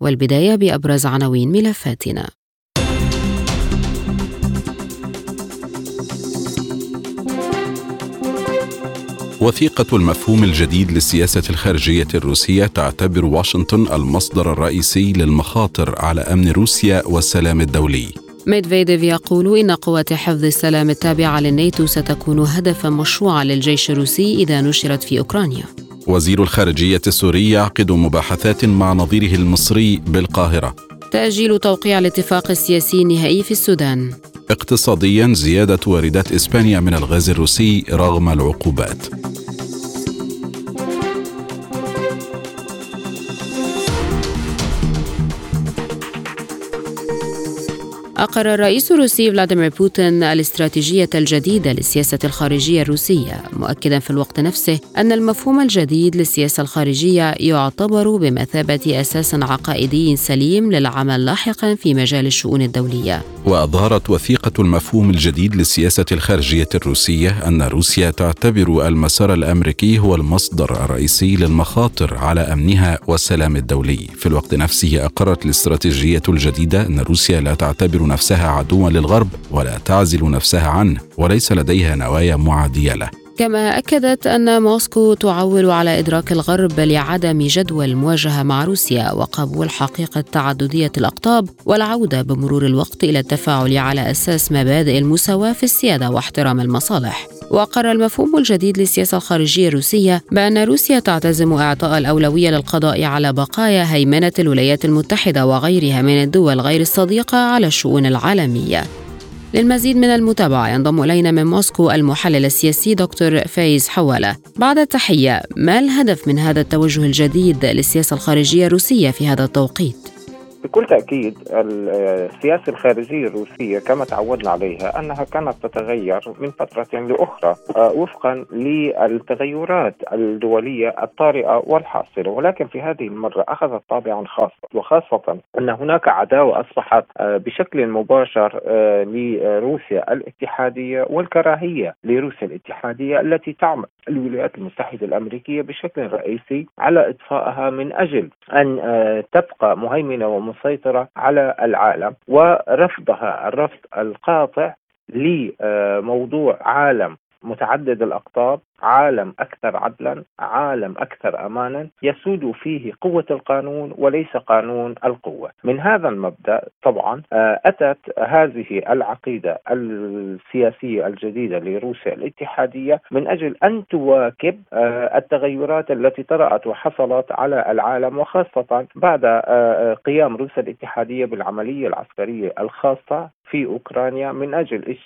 والبداية بأبرز عناوين ملفاتنا. وثيقة المفهوم الجديد للسياسة الخارجية الروسية تعتبر واشنطن المصدر الرئيسي للمخاطر على أمن روسيا والسلام الدولي. ميدفيديف يقول إن قوات حفظ السلام التابعة للناتو ستكون هدفا مشروعا للجيش الروسي إذا نشرت في أوكرانيا. وزير الخارجية السوري يعقد مباحثات مع نظيره المصري بالقاهرة. تأجيل توقيع الاتفاق السياسي النهائي في السودان. اقتصاديا زيادة واردات إسبانيا من الغاز الروسي رغم العقوبات. أقر الرئيس الروسي فلاديمير بوتين الاستراتيجية الجديدة للسياسة الخارجية الروسية مؤكدا في الوقت نفسه أن المفهوم الجديد للسياسة الخارجية يعتبر بمثابة أساس عقائدي سليم للعمل لاحقا في مجال الشؤون الدولية. وأظهرت وثيقة المفهوم الجديد للسياسة الخارجية الروسية أن روسيا تعتبر المسار الأمريكي هو المصدر الرئيسي للمخاطر على أمنها والسلام الدولي. في الوقت نفسه أقرت الاستراتيجية الجديدة أن روسيا لا تعتبر نفسها عدوا للغرب ولا تعزل نفسها عنه وليس لديها نوايا معادية له. كما أكدت أن موسكو تعول على إدراك الغرب لعدم جدوى المواجهة مع روسيا وقبول حقيقة تعددية الأقطاب والعودة بمرور الوقت إلى التفاعل على أساس مبادئ المساواة في السيادة واحترام المصالح. وأقر المفهوم الجديد للسياسة الخارجية الروسية بأن روسيا تعتزم إعطاء الأولوية للقضاء على بقايا هيمنة الولايات المتحدة وغيرها من الدول غير الصديقة على الشؤون العالمية للمزيد من المتابعة ينضم إلينا من موسكو المحلل السياسي دكتور فايز حوالة بعد التحية ما الهدف من هذا التوجه الجديد للسياسة الخارجية الروسية في هذا التوقيت؟ بكل تأكيد السياسة الخارجية الروسية كما تعودنا عليها أنها كانت تتغير من فترة لأخرى آه، وفقا للتغيرات الدولية الطارئة والحاصلة. ولكن في هذه المرة أخذت طابعا خاصا وخاصة أن هناك عداوة أصبحت آه، بشكل مباشر آه، لروسيا الاتحادية والكراهية لروسيا الاتحادية التي تعمل الولايات المتحدة الأمريكية بشكل رئيسي على إطفائها من أجل أن تبقى مهيمنة ومسيطرة على العالم ورفضها الرفض القاطع لموضوع عالم متعدد الأقطاب عالم أكثر عدلا عالم أكثر أمانا يسود فيه قوة القانون وليس قانون القوة. من هذا المبدأ طبعا آه، أتت هذه العقيدة السياسية الجديدة لروسيا الاتحادية من أجل أن تواكب آه، التغيرات التي طرأت وحصلت على العالم وخاصة بعد آه، قيام روسيا الاتحادية بالعملية العسكرية الخاصة. في أوكرانيا من أجل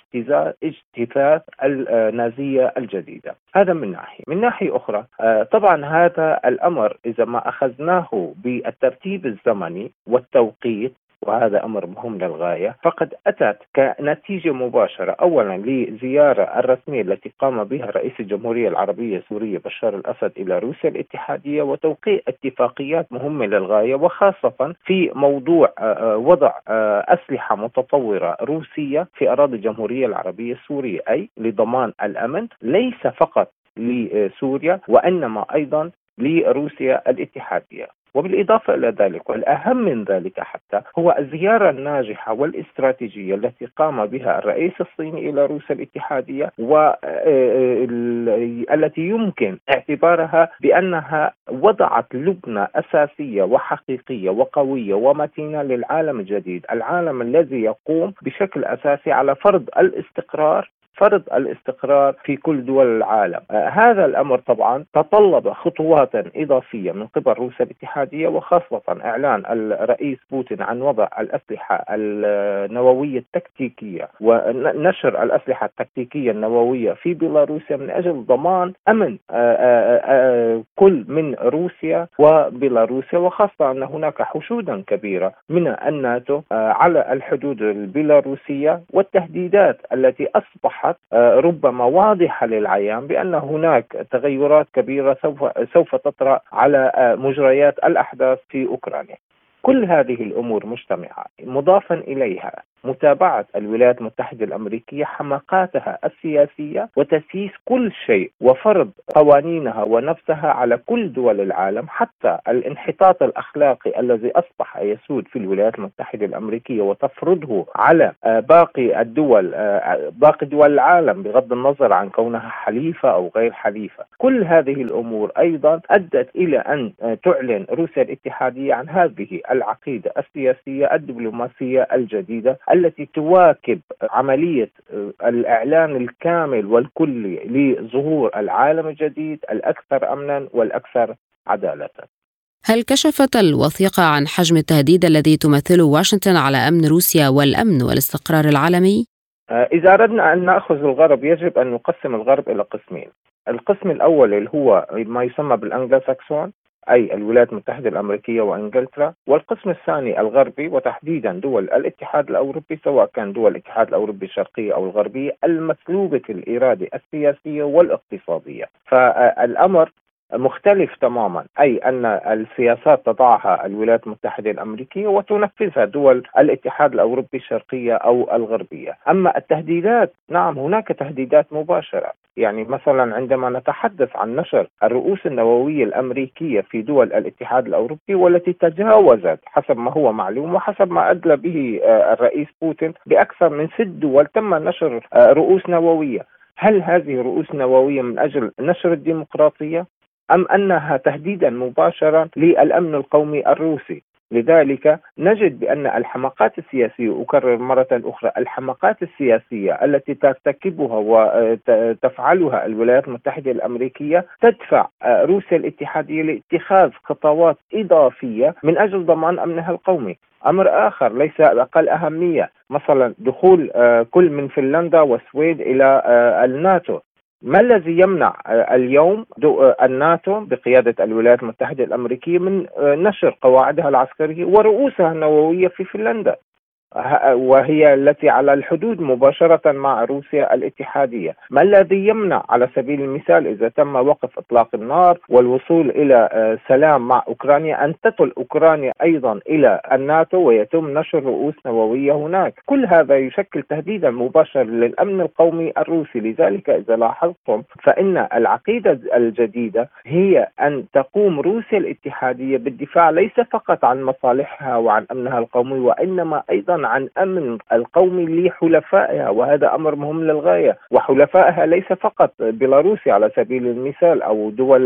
اجتثاث النازية الجديدة. هذا من ناحية. من ناحية أخرى آه، طبعا هذا الأمر إذا ما أخذناه بالترتيب الزمني والتوقيت وهذا أمر مهم للغاية. فقد أتت كنتيجة مباشرة اولا لزيارة الرسمية التي قام بها رئيس الجمهورية العربية السورية بشار الأسد إلى روسيا الاتحادية وتوقيع اتفاقيات مهمة للغاية وخاصة في موضوع آه، آه، وضع أسلحة متطورة روسية في أراضي الجمهورية العربية السورية أي لضمان الأمن ليس فقط لسوريا وإنما أيضا لروسيا الاتحادية. وبالإضافة إلى ذلك والأهم من ذلك حتى هو الزيارة الناجحة والاستراتيجية التي قام بها الرئيس الصيني إلى روسيا الاتحادية والتي يمكن اعتبارها بأنها وضعت لبنة أساسية وحقيقية وقوية ومتينة للعالم الجديد العالم الذي يقوم بشكل أساسي على فرض الاستقرار فرض الاستقرار في كل دول العالم. آه، هذا الأمر طبعا تطلب خطوات إضافية من قبل روسيا الاتحادية وخاصة إعلان الرئيس بوتين عن وضع الأسلحة النووية التكتيكية ونشر الأسلحة التكتيكية النووية في بيلاروسيا من أجل ضمان أمن كل من روسيا وبيلاروسيا. وخاصة أن هناك حشودا كبيرة من الناتو على الحدود البيلاروسية والتهديدات التي أصبحت ربما واضحة للعيان بأن هناك تغيرات كبيرة سوف سوف تطرأ على مجريات الأحداث في أوكرانيا. كل هذه الأمور مجتمعة مضافا إليها متابعة الولايات المتحدة الأمريكية حماقاتها السياسية وتسييس كل شيء وفرض قوانينها ونفسها على كل دول العالم حتى الانحطاط الأخلاقي الذي أصبح يسود في الولايات المتحدة الأمريكية وتفرضه على آه، باقي الدول آه، باقي دول العالم بغض النظر عن كونها حليفة أو غير حليفة. كل هذه الأمور أيضا أدت إلى أن آه، تعلن روسيا الاتحادية عن هذه العقيدة السياسية الدبلوماسية الجديدة التي تواكب عملية الإعلان الكامل والكلي لظهور العالم الجديد الأكثر امنا والأكثر عدالة. هل كشفت الوثيقة عن حجم التهديد الذي تمثله واشنطن على أمن روسيا والأمن والاستقرار العالمي؟ إذا أردنا أن نأخذ الغرب يجب أن نقسم الغرب إلى قسمين القسم الأول اللي هو ما يسمى بالأنجلو ساكسون أي الولايات المتحدة الأمريكية وإنجلترا والقسم الثاني الغربي وتحديدا دول الاتحاد الأوروبي سواء كان دول الاتحاد الأوروبي الشرقية أو الغربية المسلوبة الإرادة السياسية والاقتصادية. فالأمر مختلف تماما. أي أن السياسات تضعها الولايات المتحدة الأمريكية وتنفذها دول الاتحاد الأوروبي الشرقية أو الغربية، أما التهديدات نعم هناك تهديدات مباشرة، يعني مثلا عندما نتحدث عن نشر الرؤوس النووية الأمريكية في دول الاتحاد الأوروبي والتي تجاوزت حسب ما هو معلوم وحسب ما أدلى به آه، الرئيس بوتين بأكثر من ست دول تم نشر آه، رؤوس نووية، هل هذه رؤوس نوويه من أجل نشر الديمقراطية؟ أم أنها تهديدا مباشرا للأمن القومي الروسي؟ لذلك نجد بأن الحماقات السياسية أكرر مرة أخرى الحماقات السياسية التي ترتكبها وتفعلها الولايات المتحدة الأمريكية تدفع روسيا الاتحادية لاتخاذ خطوات إضافية من أجل ضمان أمنها القومي. أمر آخر ليس أقل أهمية مثلا دخول كل من فنلندا والسويد إلى الناتو. ما الذي يمنع آه، اليوم آه، الناتو بقيادة الولايات المتحدة الأمريكية من آه، نشر قواعدها العسكرية ورؤوسها النووية في فنلندا؟ وهي التي على الحدود مباشرة مع روسيا الاتحادية. ما الذي يمنع على سبيل المثال إذا تم وقف إطلاق النار والوصول إلى آه، سلام مع أوكرانيا أن تطل أوكرانيا أيضا إلى الناتو ويتم نشر رؤوس نووية هناك. كل هذا يشكل تهديدا مباشر للأمن القومي الروسي. لذلك إذا لاحظتم فإن العقيدة الجديدة هي أن تقوم روسيا الاتحادية بالدفاع ليس فقط عن مصالحها وعن أمنها القومي وإنما أيضا عن أمن القومي لحلفائها وهذا أمر مهم للغاية. وحلفائها ليس فقط بيلاروسيا على سبيل المثال أو دول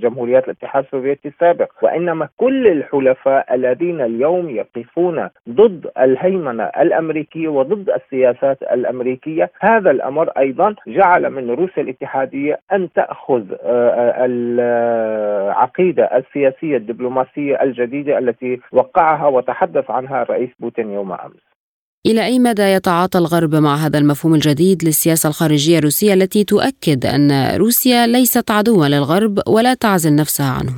جمهوريات الاتحاد السوفيتي السابق وإنما كل الحلفاء الذين اليوم يقفون ضد الهيمنة الأمريكية وضد السياسات الأمريكية. هذا الأمر أيضا جعل من روسيا الاتحادية أن تأخذ آه، العقيدة السياسية الدبلوماسية الجديدة التي وقعها وتحدث عنها الرئيس بوتين يوم أمس إلى أي مدى يتعاطى الغرب مع هذا المفهوم الجديد للسياسة الخارجية الروسية التي تؤكد أن روسيا ليست عدوا للغرب ولا تعزل نفسها عنه؟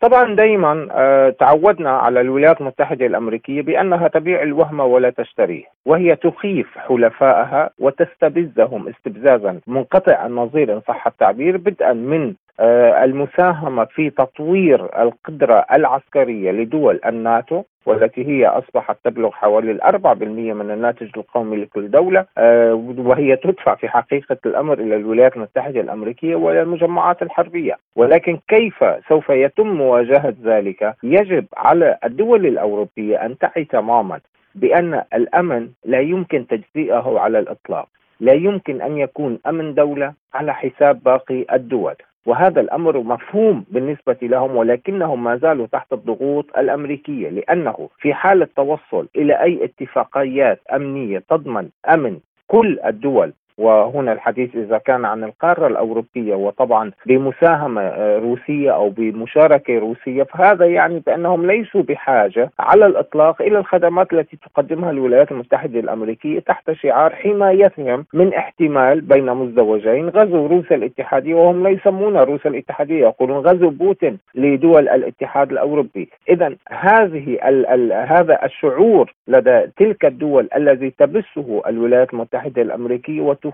طبعا دائما آه، تعودنا على الولايات المتحدة الأمريكية بأنها تبيع الوهم ولا تشتريه، وهي تخيف حلفائها وتستبزهم استبزازا منقطع النظير إن صح التعبير بدءا من آه، المساهمة في تطوير القدرة العسكرية لدول الناتو والتي هي أصبحت تبلغ حوالي الأربع بالمئة من الناتج القومي لكل دولة آه، وهي تدفع في حقيقة الأمر إلى الولايات المتحدة الأمريكية وإلى المجمعات الحربية. ولكن كيف سوف يتم مواجهة ذلك؟ يجب على الدول الأوروبية أن تعي تماما بأن الأمن لا يمكن تجزئه على الإطلاق. لا يمكن أن يكون أمن دولة على حساب باقي الدول. وهذا الأمر مفهوم بالنسبة لهم ولكنهم ما زالوا تحت الضغوط الأمريكية لأنه في حال التوصل إلى أي اتفاقيات أمنية تضمن أمن كل الدول وهنا الحديث إذا كان عن القارة الأوروبية وطبعا بمساهمة آه، روسية أو بمشاركة روسية فهذا يعني بأنهم ليسوا بحاجة على الإطلاق إلى الخدمات التي تقدمها الولايات المتحدة الأمريكية تحت شعار حمايتهم من احتمال بين مزدوجين غزو روسيا الاتحادية وهم لا يسمون روسيا الاتحادية يقولون غزو بوتين لدول الاتحاد الأوروبي. إذا هذه ال ال هذا الشعور لدى تلك الدول الذي تبثه الولايات المتحدة الأمريكية وتخيفهم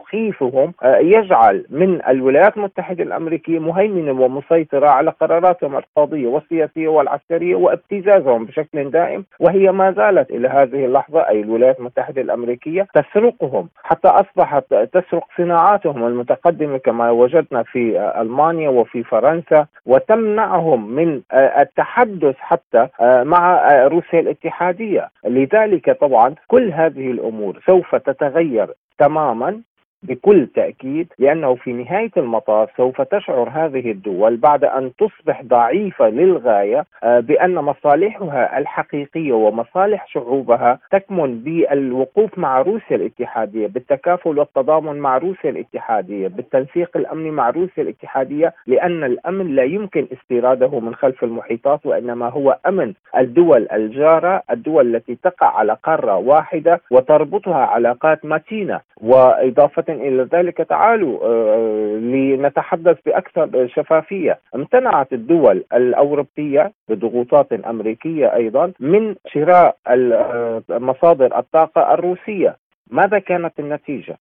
آه، يجعل من الولايات المتحدة الأمريكية مهيمنة ومسيطرة على قراراتهم الاقتصادية والسياسية والعسكرية وابتزازهم بشكل دائم وهي ما زالت إلى هذه اللحظة أي الولايات المتحدة الأمريكية تسرقهم. حتى أصبحت تسرق صناعاتهم المتقدمة كما وجدنا في ألمانيا وفي فرنسا وتمنعهم من آه، التحدث حتى آه، مع روسيا الاتحادية. لذلك طبعا كل هذه الأمور سوف تتغير تماما. بكل تأكيد لأنه في نهاية المطاف سوف تشعر هذه الدول بعد أن تصبح ضعيفة للغاية آه، بأن مصالحها الحقيقية ومصالح شعوبها تكمن بالوقوف مع روسيا الاتحادية بالتكافل والتضامن مع روسيا الاتحادية بالتنسيق الأمني مع روسيا الاتحادية لأن الأمن لا يمكن استيراده من خلف المحيطات وإنما هو أمن الدول الجارة الدول التي تقع على قارة واحدة وتربطها علاقات متينة وإضافة إلى ذلك تعالوا آه، لنتحدث بأكثر شفافية امتنعت الدول الأوروبية بضغوطات أمريكية أيضا من شراء آه، مصادر الطاقة الروسية ماذا كانت النتيجة؟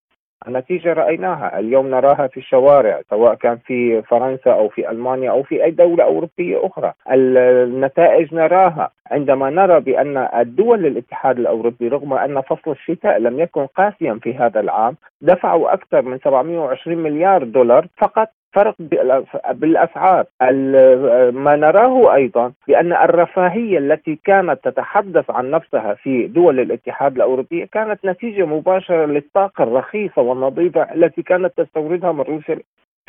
النتيجة رأيناها. اليوم نراها في الشوارع سواء كان في فرنسا أو في ألمانيا أو في أي دولة أوروبية أخرى. النتائج نراها. عندما نرى بأن الدول الاتحاد الأوروبي رغم أن فصل الشتاء لم يكن قاسيا في هذا العام دفعوا أكثر من 720 مليار دولار فقط فرق بالأسعار. ما نراه أيضا بأن الرفاهية التي كانت تتحدث عن نفسها في دول الاتحاد الأوروبي كانت نتيجة مباشرة للطاقة الرخيصة والنظيفة التي كانت تستوردها من روسيا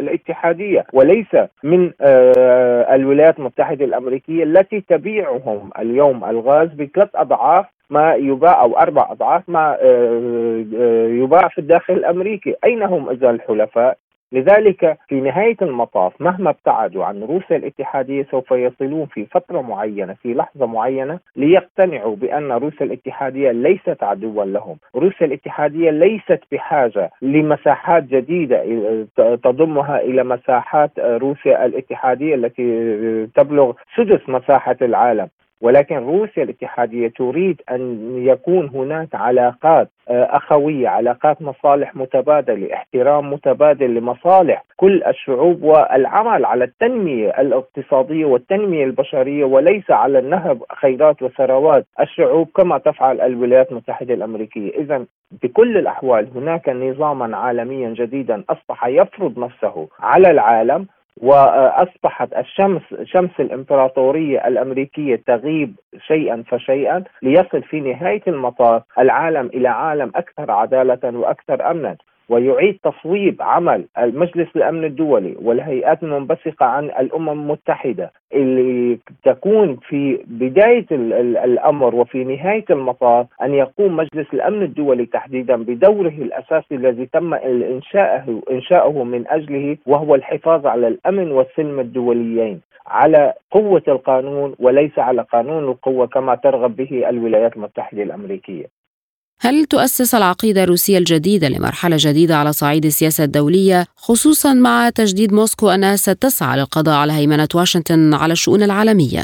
الاتحادية. وليس من آه، الولايات المتحدة الأمريكية التي تبيعهم اليوم الغاز بثلاث أضعاف ما يباع أو أربع أضعاف ما آه، آه، يباع في الداخل الأمريكي. أين هم إذا الحلفاء؟ لذلك في نهاية المطاف مهما ابتعدوا عن روسيا الاتحادية سوف يصلون في فترة معينة في لحظة معينة ليقتنعوا بأن روسيا الاتحادية ليست عدوا لهم. روسيا الاتحادية ليست بحاجة لمساحات جديدة تضمها إلى مساحات روسيا الاتحادية التي تبلغ سدس مساحة العالم. ولكن روسيا الاتحادية تريد أن يكون هناك علاقات آه، أخوية علاقات مصالح متبادلة احترام متبادل لمصالح كل الشعوب والعمل على التنمية الاقتصادية والتنمية البشرية وليس على النهب خيرات وثروات الشعوب كما تفعل الولايات المتحدة الأمريكية. إذا بكل الأحوال هناك نظاما عالميا جديدا أصبح يفرض نفسه على العالم وأصبحت الشمس شمس الإمبراطورية الأمريكية تغيب شيئا فشيئا ليصل في نهاية المطاف العالم إلى عالم أكثر عدالة وأكثر امنا. ويعيد تصويب عمل المجلس الأمن الدولي والهيئات المنبثقة عن الأمم المتحدة اللي تكون في بداية الأمر وفي نهاية المطاف أن يقوم مجلس الأمن الدولي تحديدا بدوره الأساسي الذي تم انشاءه إنشاؤه من أجله وهو الحفاظ على الأمن والسلم الدوليين على قوة القانون وليس على قانون القوة كما ترغب به الولايات المتحدة الأمريكية. هل تؤسس العقيدة الروسية الجديدة لمرحلة جديدة على صعيد السياسة الدولية خصوصا مع تجديد موسكو أنها ستسعى للقضاء على هيمنة واشنطن على الشؤون العالمية؟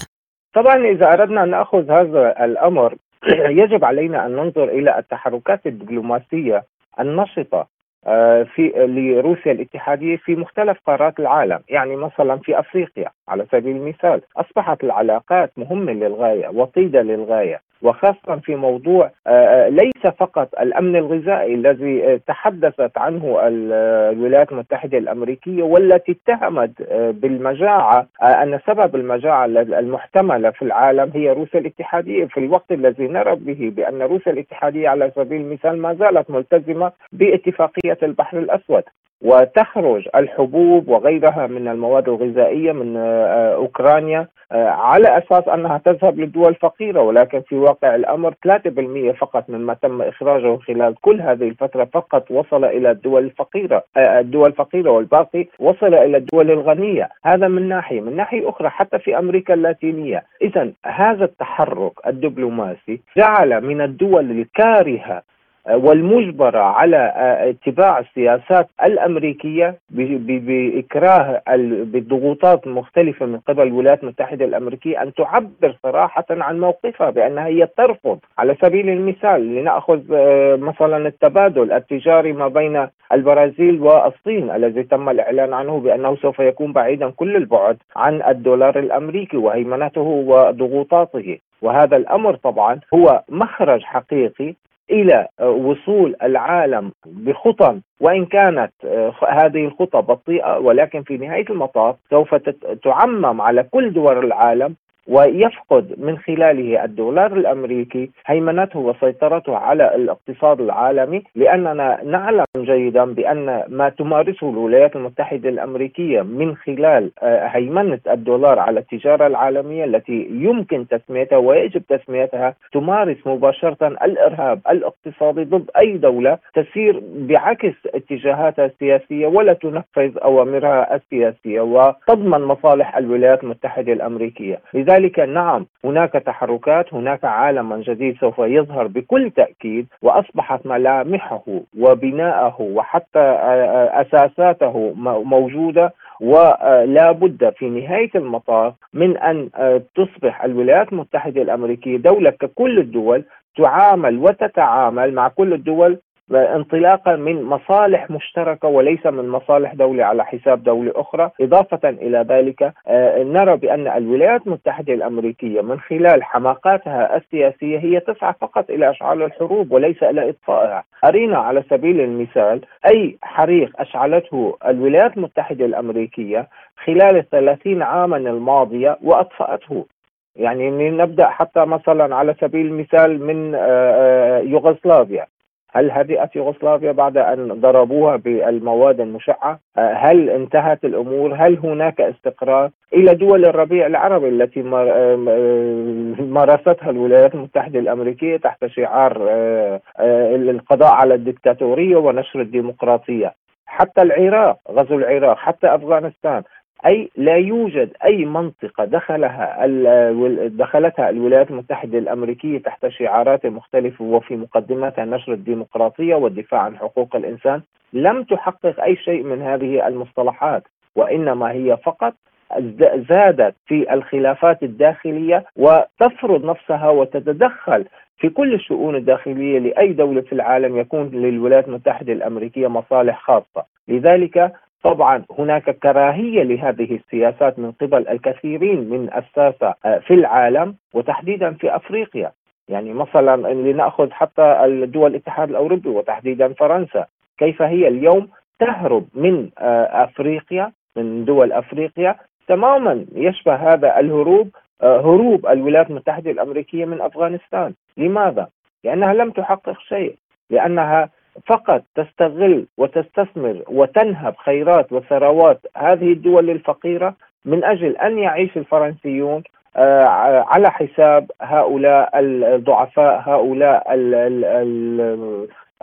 طبعا إذا أردنا أن نأخذ هذا الأمر يجب علينا أن ننظر إلى التحركات الدبلوماسية النشطة آه، في لروسيا الاتحادية في مختلف قارات العالم، يعني مثلا في أفريقيا على سبيل المثال أصبحت العلاقات مهمة للغاية وطيدة للغاية، وخاصة في موضوع آه، آه، ليس فقط الأمن الغذائي الذي آه، تحدثت عنه الولايات المتحدة الأمريكية والتي اتهمت بالمجاعة أن سبب المجاعة المحتملة في العالم هي روسيا الاتحادية. في الوقت الذي نرى به بأن روسيا الاتحادية على سبيل المثال ما زالت ملتزمة باتفاقية البحر الأسود. وتخرج الحبوب وغيرها من المواد الغذائية من أوكرانيا على أساس أنها تذهب للدول الفقيره ولكن في واقع الأمر 3% فقط مما تم إخراجه خلال كل هذه الفترة فقط وصل إلى الدول الفقيرة الدول الفقيرة والباقي وصل إلى الدول الغنية. هذا من ناحية. من ناحية أخرى حتى في أمريكا اللاتينية. اذا هذا التحرك الدبلوماسي جعل من الدول الكارهة والمجبرة على آه، اتباع السياسات الأمريكية بإكراه بالضغوطات المختلفة من قبل الولايات المتحدة الأمريكية أن تعبر صراحة عن موقفها بأنها هي ترفض. على سبيل المثال لنأخذ آه، مثلا التبادل التجاري ما بين البرازيل والصين الذي تم الإعلان عنه بأنه سوف يكون بعيدا كل البعد عن الدولار الأمريكي وهيمنته وضغوطاته. وهذا الأمر طبعا هو مخرج حقيقي إلى وصول العالم بخطى وإن كانت آه، هذه الخطى بطيئة ولكن في نهاية المطاف سوف تعمم على كل دول العالم ويفقد من خلاله الدولار الأمريكي هيمنته وسيطرته على الاقتصاد العالمي لأننا نعلم جيدا بأن ما تمارسه الولايات المتحدة الأمريكية من خلال آه، هيمنة الدولار على التجارة العالمية التي يمكن تسميتها ويجب تسميتها تمارس مباشرة الإرهاب الاقتصادي ضد أي دولة تسير بعكس اتجاهاتها السياسية ولا تنفذ أوامرها السياسية وتضمن مصالح الولايات المتحدة الأمريكية، لذلك لذلك نعم هناك تحركات هناك عالم جديد سوف يظهر بكل تأكيد وأصبحت ملامحه وبناءه وحتى أساساته موجودة ولا بد في نهاية المطاف من أن تصبح الولايات المتحدة الأمريكية دولة ككل الدول تعامل وتتعامل مع كل الدول انطلاقا من مصالح مشتركة وليس من مصالح دولة على حساب دولة أخرى، إضافة إلى ذلك آه، نرى بأن الولايات المتحدة الأمريكية من خلال حماقاتها السياسية هي تسعى فقط إلى أشعال الحروب وليس إلى اطفائها، أرينا على سبيل المثال أي حريق أشعلته الولايات المتحدة الأمريكية خلال الثلاثين عاما الماضية وأطفأته. يعني نبدا حتى مثلا على سبيل المثال من آه، آه، يوغوسلافيا. هل هدئت يوغوسلافيا بعد أن ضربوها بالمواد المشعة؟ آه، هل انتهت الأمور؟ هل هناك استقرار؟ إلى دول الربيع العربي التي آه، مارستها الولايات المتحدة الأمريكية تحت شعار آه، القضاء على الدكتاتورية ونشر الديمقراطية. حتى العراق غزو العراق حتى أفغانستان أي لا يوجد أي منطقة دخلها دخلتها الولايات المتحدة الأمريكية تحت شعارات مختلفة وفي مقدمتها نشر الديمقراطية والدفاع عن حقوق الإنسان لم تحقق أي شيء من هذه المصطلحات وإنما هي فقط زادت في الخلافات الداخلية وتفرض نفسها وتتدخل في كل الشؤون الداخلية لأي دولة في العالم يكون للولايات المتحدة الأمريكية مصالح خاصة، لذلك طبعا هناك كراهية لهذه السياسات من قبل الكثيرين من الساسة آه، في العالم وتحديدا في أفريقيا. يعني مثلا لنأخذ حتى الدول الاتحاد الأوروبي وتحديدا فرنسا كيف هي اليوم تهرب من آه، أفريقيا من دول أفريقيا؟ تماما يشبه هذا الهروب آه، هروب الولايات المتحدة الأمريكية من أفغانستان. لماذا؟ لأنها لم تحقق شيء لأنها فقط تستغل وتستثمر وتنهب خيرات وثروات هذه الدول الفقيره من أجل أن يعيش الفرنسيون آه، على حساب هؤلاء الضعفاء هؤلاء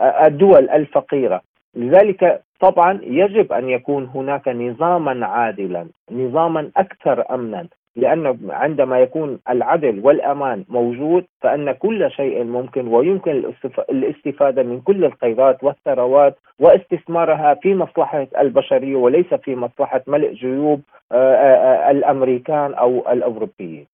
الدول الفقيرة. لذلك طبعا يجب أن يكون هناك نظاما عادلا نظاما أكثر امنا. لأن عندما يكون العدل والأمان موجود فإن كل شيء ممكن ويمكن الاستفادة من كل الخيرات والثروات واستثمارها في مصلحة البشرية وليس في مصلحة ملء جيوب آه، آه، آه، الأمريكان أو الأوروبيين.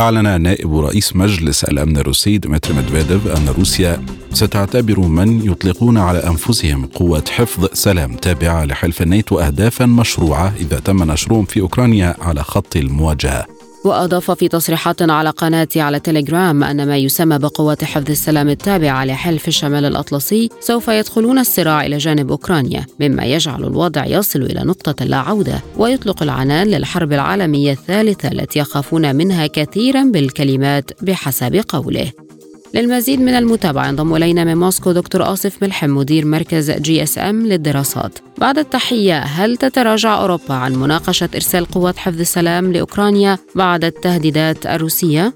أعلن نائب رئيس مجلس الأمن الروسي دمتري مدفيديف أن روسيا ستعتبر من يطلقون على أنفسهم قوة حفظ سلام تابعة لحلف الناتو أهدافا مشروعة إذا تم نشرهم في أوكرانيا على خط المواجهة. وأضاف في تصريحات على قناته على تليجرام أن ما يسمى بقوات حفظ السلام التابعة لحلف الشمال الأطلسي سوف يدخلون الصراع إلى جانب أوكرانيا مما يجعل الوضع يصل إلى نقطة لا عودة ويطلق العنان للحرب العالمية الثالثة التي يخافون منها كثيرا بالكلمات بحسب قوله. للمزيد من المتابعة ينضم إلينا من موسكو دكتور آصف ملحم مدير مركز GSM للدراسات بعد التحية هل تتراجع أوروبا عن مناقشة إرسال قوات حفظ السلام لأوكرانيا بعد التهديدات الروسية؟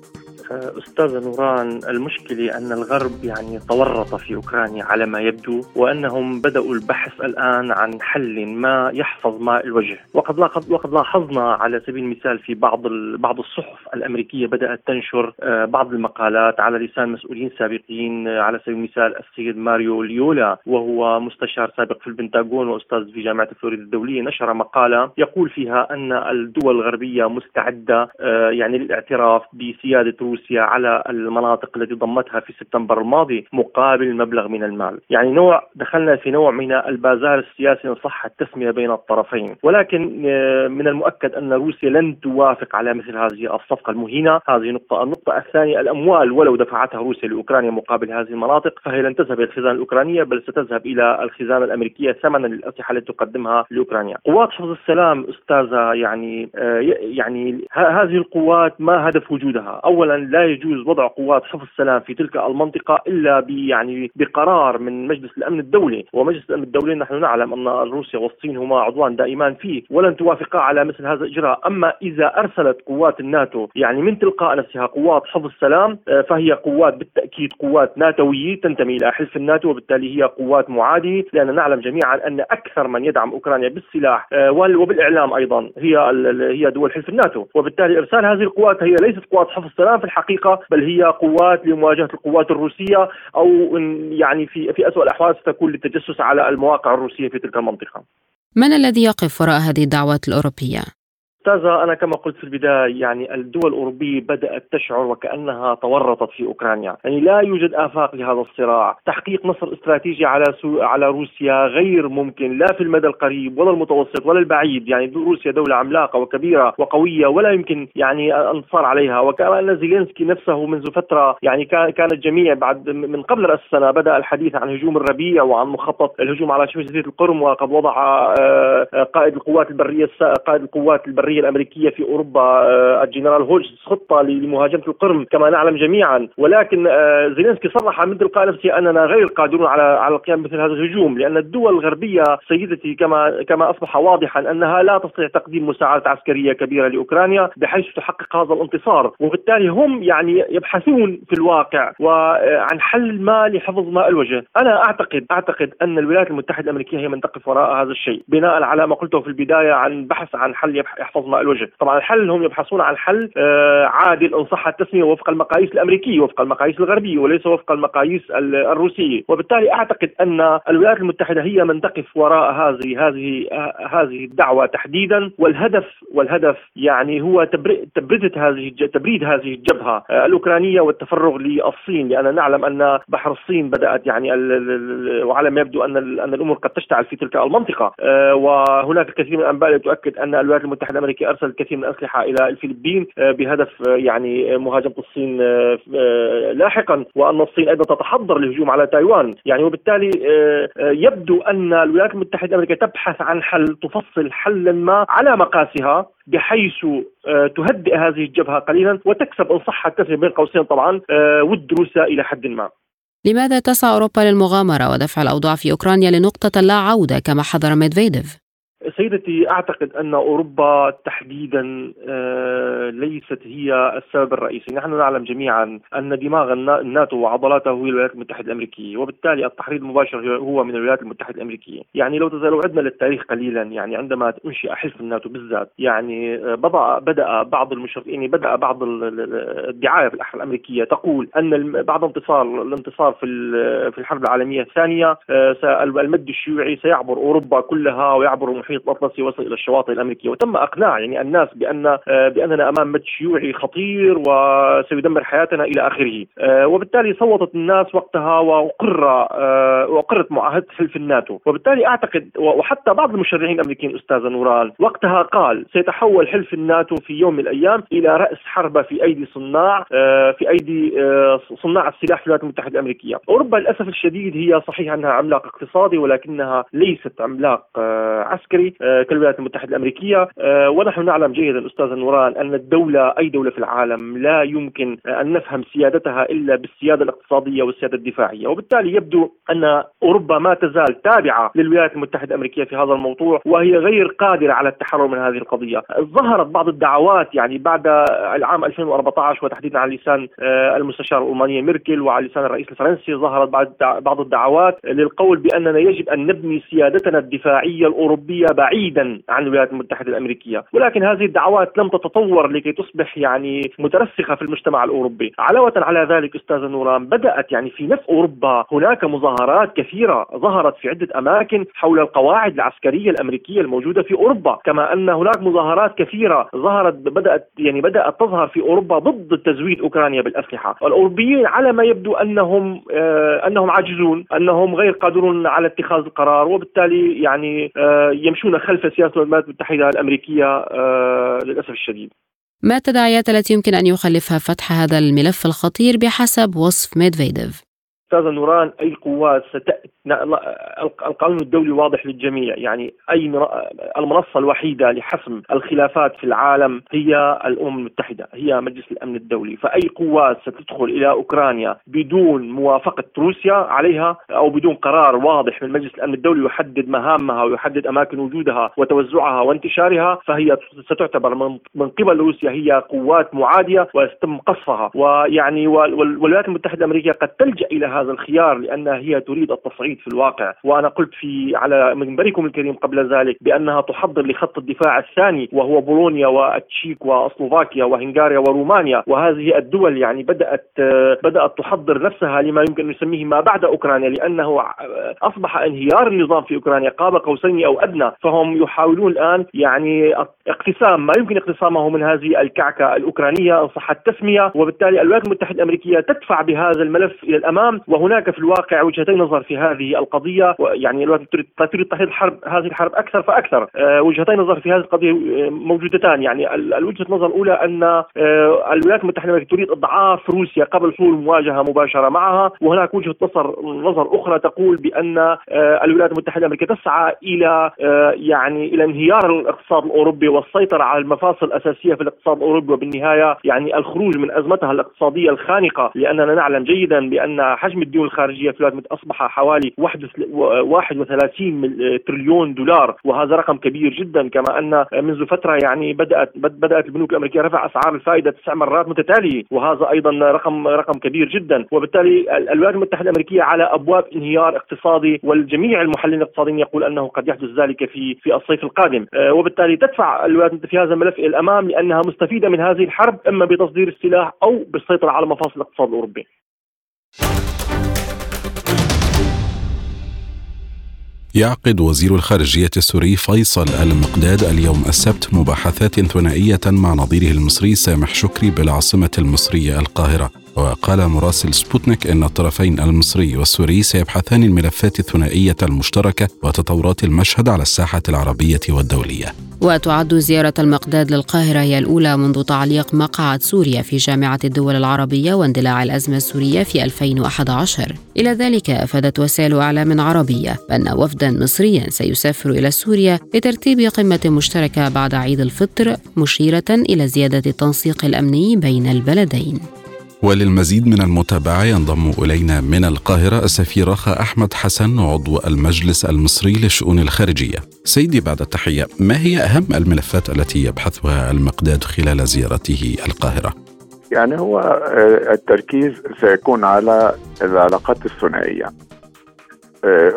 أستاذ نوران المشكلة أن الغرب يعني تورط في أوكرانيا على ما يبدو وأنهم بدأوا البحث الآن عن حل ما يحفظ ماء الوجه. وقد وقد لاحظنا على سبيل المثال في بعض بعض الصحف الأمريكية بدأت تنشر آه، بعض المقالات على لسان مسؤولين سابقين آه، على سبيل المثال السيد ماريو ليولا وهو مستشار سابق في البنتاغون وأستاذ في جامعة فلوريدا الدولية نشر مقالة يقول فيها أن الدول الغربية مستعدة آه، يعني للاعتراف بسيادة روسيا على المناطق التي ضمتها في سبتمبر الماضي مقابل مبلغ من المال. يعني نوع دخلنا في نوع من البازار السياسي إن صح التسمية بين الطرفين. ولكن آه، من المؤكد أن روسيا لن توافق على مثل هذه الصفقة المهينة. هذه نقطة. النقطة الثانية الأموال ولو دفعتها روسيا لأوكرانيا مقابل هذه المناطق فهي لن تذهب إلى الخزانة الأوكرانية بل ستذهب إلى الخزانة الأمريكية ثمنا للأسلحة التي تقدمها لأوكرانيا. قوات حفظ السلام أستاذة يعني آه، يعني هذه القوات ما هدف وجودها؟ أولا لا يجوز وضع قوات حفظ السلام في تلك المنطقة إلا يعني بقرار من مجلس الأمن الدولي. ومجلس الأمن الدولي نحن نعلم أن روسيا والصين هما عضوان دائمان فيه ولن توافقا على مثل هذا الإجراء. أما إذا أرسلت قوات الناتو يعني من تلقاء نفسها قوات حفظ السلام آه، فهي قوات بالتأكيد قوات ناتوية تنتمي إلى حلف الناتو وبالتالي هي قوات معادية لأن نعلم جميعا أن أكثر من يدعم أوكرانيا بالسلاح آه، وبالإعلام أيضا هي هي دول حلف الناتو. وبالتالي إرسال هذه القوات هي ليست قوات حفظ السلام في الحقيقة بل هي قوات لمواجهة القوات الروسية أو يعني في في اسوء الأحوال ستكون للتجسس على المواقع الروسية في تلك المنطقة. من الذي يقف وراء هذه الدعوات الأوروبية؟ أستاذة أنا كما قلت في البداية يعني الدول الأوروبية بدأت تشعر وكأنها تورطت في أوكرانيا. يعني لا يوجد آفاق لهذا الصراع. تحقيق نصر استراتيجي على سو... على روسيا غير ممكن لا في المدى القريب ولا المتوسط ولا البعيد. يعني روسيا دولة عملاقة وكبيرة وقوية ولا يمكن يعني انتصار عليها. وكما أن زيلينسكي نفسه منذ فترة يعني كان الجميع بعد من قبل رأس السنة بدأ الحديث عن هجوم الربيع وعن مخطط الهجوم على شبه جزيرة القرم وقد وضع آه، آه، قائد القوات البرية قائد القوات البرية البحريه الأمريكية في أوروبا آه، الجنرال هوجز خطة لمهاجمة القرم كما نعلم جميعا. ولكن آه، زيلينسكي صرح من تلقاء نفسه أننا غير قادرون على على القيام بمثل هذا الهجوم لأن الدول الغربية سيدتي كما كما أصبح واضحا أنها لا تستطيع تقديم مساعده عسكرية كبيرة لأوكرانيا بحيث تحقق هذا الانتصار. وبالتالي هم يعني يبحثون في الواقع وعن حل ما لحفظ ماء الوجه. أنا أعتقد أعتقد أن الولايات المتحدة الأمريكية هي من تقف وراء هذا الشيء بناء على ما قلته في البداية عن بحث عن حل يحفظ ماء الوجه. طبعا الحل هم يبحثون عن حل آه، عادل ان صح التسمية وفق المقاييس الأمريكية وفق المقاييس الغربية وليس وفق المقاييس الروسية. وبالتالي أعتقد أن الولايات المتحدة هي من تقف وراء هذه هذه هذه الدعوة تحديدا. والهدف والهدف يعني هو تبريد هذه تبريد هذه الجبهة آه، الأوكرانية والتفرغ للصين. لأن نعلم أن بحر الصين بدأت يعني وعلى ما يبدو أن أن الأمور قد تشتعل في تلك المنطقة. آه، وهناك الكثير من الأنباء تؤكد أن الولايات المتحدة الأمريكية ارسلت الكثير من الأسلحة إلى الفلبين آه، بهدف آه، يعني مهاجمة الصين آه، لاحقا وأن الصين أيضا تتحضر للهجوم على تايوان يعني وبالتالي يبدو أن الولايات المتحدة الأمريكية تبحث عن حل تفصل حلا ما على مقاسها بحيث تهدئ هذه الجبهة قليلا وتكسب إن صح التسميه بين قوسين طبعا ود روسيا إلى حد ما. لماذا تسعى أوروبا للمغامرة ودفع الأوضاع في أوكرانيا لنقطة لا عودة كما حذر ميدفيديف؟ سيدتي أعتقد أن أوروبا تحديدا آه، ليست هي السبب الرئيسي، نحن نعلم جميعا أن دماغ الناتو وعضلاته هي الولايات المتحدة الأمريكية، وبالتالي التحريض المباشر هو من الولايات المتحدة الأمريكية، يعني لو لو عدنا للتاريخ قليلا يعني عندما أنشئ حلف الناتو بالذات، يعني آه، بدا بدأ بعض المشرفين يعني بدأ بعض الدعاية في الأمريكية. تقول أن بعد انتصار الانتصار في في الحرب العالمية الثانية آه، المد الشيوعي سيعبر أوروبا كلها ويعبر المحيط الاطلسي يوصل إلى الشواطئ الأمريكية. وتم إقناع يعني الناس بأن آه، بأننا أمام مد شيوعي خطير وسيدمر حياتنا إلى آخره. آه، وبالتالي صوتت الناس وقتها وأقر آه، وأقرت معاهدة حلف الناتو. وبالتالي أعتقد وحتى بعض المشرعين الأمريكيين استاذه نوران وقتها قال سيتحول حلف الناتو في يوم من الأيام إلى رأس حربة في أيدي صناع في أيدي صناع السلاح في الولايات المتحدة الأمريكية. أوروبا للأسف الشديد هي صحيح أنها عملاق اقتصادي ولكنها ليست عملاق عسكري. كالولايات المتحدة الأمريكية ونحن نعلم جيدا أستاذ نوران أن الدولة أي دولة في العالم لا يمكن أن نفهم سيادتها إلا بالسيادة الاقتصادية والسيادة الدفاعية. وبالتالي يبدو أن أوروبا ما تزال تابعة للولايات المتحدة الأمريكية في هذا الموضوع وهي غير قادرة على التحرر من هذه القضية. ظهرت بعض الدعوات يعني بعد العام 2014 وتحديدا على لسان المستشار الألمانية ميركل وعلى لسان الرئيس الفرنسي ظهرت بعض الدعوات للقول بأننا يجب أن نبني سيادتنا الدفاعية الأوروبية بعيدا عن الولايات المتحدة الأمريكية، ولكن هذه الدعوات لم تتطور لكي تصبح يعني مترسخة في المجتمع الأوروبي، علاوة على ذلك أستاذ نوران بدأت يعني في نفس أوروبا هناك مظاهرات كثيرة ظهرت في عدة أماكن حول القواعد العسكرية الأمريكية الموجودة في أوروبا، كما أن هناك مظاهرات كثيرة ظهرت بدأت يعني بدأت تظهر في أوروبا ضد تزويد أوكرانيا بالأسلحة، الأوروبيين على ما يبدو أنهم آه أنهم عاجزون، أنهم غير قادرون على اتخاذ القرار وبالتالي يعني آه يمشون خلف سياسة الولايات المتحدة الأمريكية آه للأسف الشديد. ما التداعيات التي يمكن أن يخلفها فتح هذا الملف الخطير بحسب وصف ميدفيديف؟ أستاذ نوران أي قوات ستأتي القانون الدولي واضح للجميع. يعني أي المنصة الوحيدة لحسم الخلافات في العالم هي الأمم المتحدة هي مجلس الأمن الدولي. فأي قوات ستدخل إلى أوكرانيا بدون موافقة روسيا عليها أو بدون قرار واضح من مجلس الأمن الدولي يحدد مهامها ويحدد أماكن وجودها وتوزعها وانتشارها فهي ستعتبر من قبل روسيا هي قوات معادية ويتم قصفها. ويعني والولايات المتحدة الأمريكية قد تلجأ إلى هذا الخيار لأنها هي تريد التصعيد في الواقع. وأنا قلت في على منبركم الكريم قبل ذلك بأنها تحضر لخط الدفاع الثاني وهو بولونيا والتشيك وسلوفاكيا وهنغاريا ورومانيا. وهذه الدول يعني بدأت بدأت تحضر نفسها لما يمكن أن نسميه ما بعد أوكرانيا لأنه أصبح انهيار النظام في أوكرانيا قاب قوسين أو أدنى. فهم يحاولون الآن يعني اقتسام ما يمكن اقتسامه من هذه الكعكة الأوكرانية ان صح التسمية. وبالتالي الولايات المتحدة الأمريكية تدفع بهذا الملف إلى الأمام. وهناك في الواقع وجهتي نظر في هذه القضية يعني الولايات تريد تحديد الحرب هذه الحرب أكثر فأكثر. أه وجهتي نظر في هذه القضية موجودتان. يعني الوجهه النظر الأولى أن أه الولايات المتحدة الأمريكية تريد إضعاف روسيا قبل حصول مواجهة مباشرة معها. وهناك وجهة نظر نظر أخرى تقول بأن الولايات المتحدة الأمريكية تسعى إلى يعني إلى انهيار الاقتصاد الأوروبي والسيطرة على المفاصل الأساسية في الاقتصاد الأوروبي. وبالنهاية يعني الخروج من أزمتها الاقتصادية الخانقة لأننا نعلم جيدا بأن حجم الديون الخارجية في الولايات أصبح حوالي 31 تريليون دولار وهذا رقم كبير جدا كما أن منذ فترة يعني بدات بدأت البنوك الأمريكية رفع أسعار الفائدة تسع مرات متتالية وهذا أيضا رقم رقم كبير جدا. وبالتالي الولايات المتحدة الأمريكية على أبواب انهيار اقتصادي والجميع المحللين الاقتصاديين يقول أنه قد يحدث ذلك في في الصيف القادم. وبالتالي تدفع الولايات في هذا الملف إلى الأمام لأنها مستفيدة من هذه الحرب أما بتصدير السلاح أو بالسيطره على مفاصل الاقتصاد الأوروبي. يعقد وزير الخارجية السوري فيصل المقداد اليوم السبت مباحثات ثنائية مع نظيره المصري سامح شكري بالعاصمة المصرية القاهرة. وقال مراسل سبوتنيك إن الطرفين المصري والسوري سيبحثان الملفات الثنائية المشتركة وتطورات المشهد على الساحة العربية والدولية. وتعد زيارة المقداد للقاهرة هي الأولى منذ تعليق مقعد سوريا في جامعة الدول العربية واندلاع الأزمة السورية في 2011. إلى ذلك أفادت وسائل إعلام عربية بان وفدا مصريا سيسافر إلى سوريا لترتيب قمة مشتركة بعد عيد الفطر مشيرة إلى زيادة التنسيق الأمني بين البلدين. وللمزيد من المتابعة ينضم إلينا من القاهرة السفير رخا أحمد حسن عضو المجلس المصري للشؤون الخارجية سيدي بعد التحية ما هي أهم الملفات التي يبحثها المقداد خلال زيارته القاهرة؟ يعني هو التركيز سيكون على العلاقات الثنائية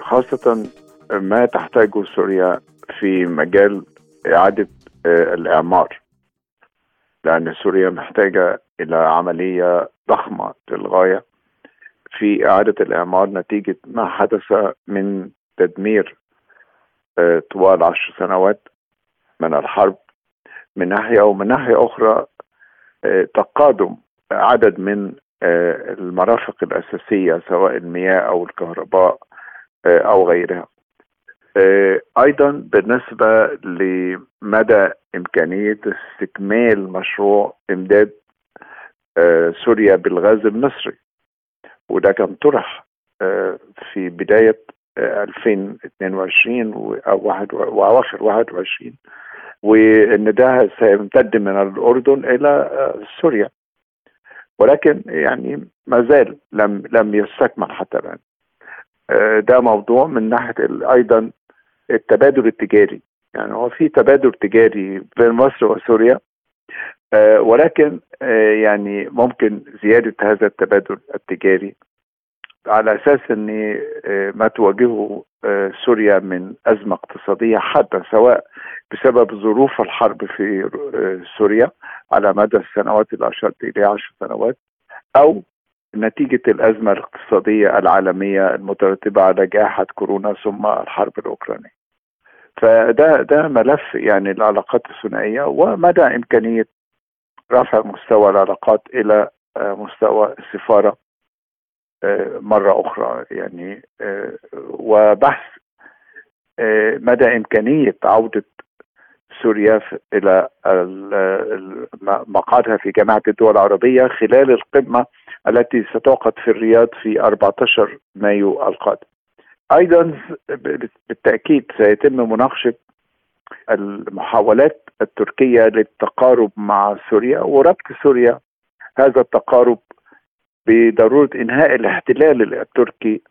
خاصة ما تحتاجه سوريا في مجال إعادة الإعمار لأن سوريا محتاجة إلى عملية ضخمة للغاية في إعادة الإعمار نتيجة ما حدث من تدمير طوال عشر سنوات من الحرب. من ناحية ومن ناحية أخرى تقادم عدد من المرافق الأساسية سواء المياه أو الكهرباء أو غيرها. أيضا بالنسبة لمدى إمكانية استكمال مشروع إمداد سوريا بالغاز المصري. وده كان طرح في بداية 2022 أو واحد وأواخر 21 وإن ده سيمتد من الأردن إلى سوريا. ولكن يعني ما زال لم لم يستكمل حتى الآن. ده موضوع من ناحية أيضا التبادل التجاري. يعني هو في تبادل تجاري بين مصر وسوريا. آه ولكن آه يعني ممكن زيادة هذا التبادل التجاري على أساس أن آه ما تواجهه آه سوريا من أزمة اقتصادية حادة سواء بسبب ظروف الحرب في آه سوريا على مدى السنوات اشرت اليها عشر سنوات أو نتيجة الأزمة الاقتصادية العالمية المترتبة على جائحة كورونا ثم الحرب الأوكرانية. فده ده ملف يعني العلاقات الثنائية ومدى إمكانية رفع مستوى العلاقات إلى مستوى السفارة مرة أخرى يعني وبحث مدى إمكانية عودة سوريا إلى مقعدها في جامعة الدول العربية خلال القمة التي ستعقد في الرياض في 14 مايو القادم. أيضا بالتأكيد سيتم مناقشة المحاولات التركية للتقارب مع سوريا وربط سوريا. هذا التقارب بضرورة إنهاء الاحتلال التركي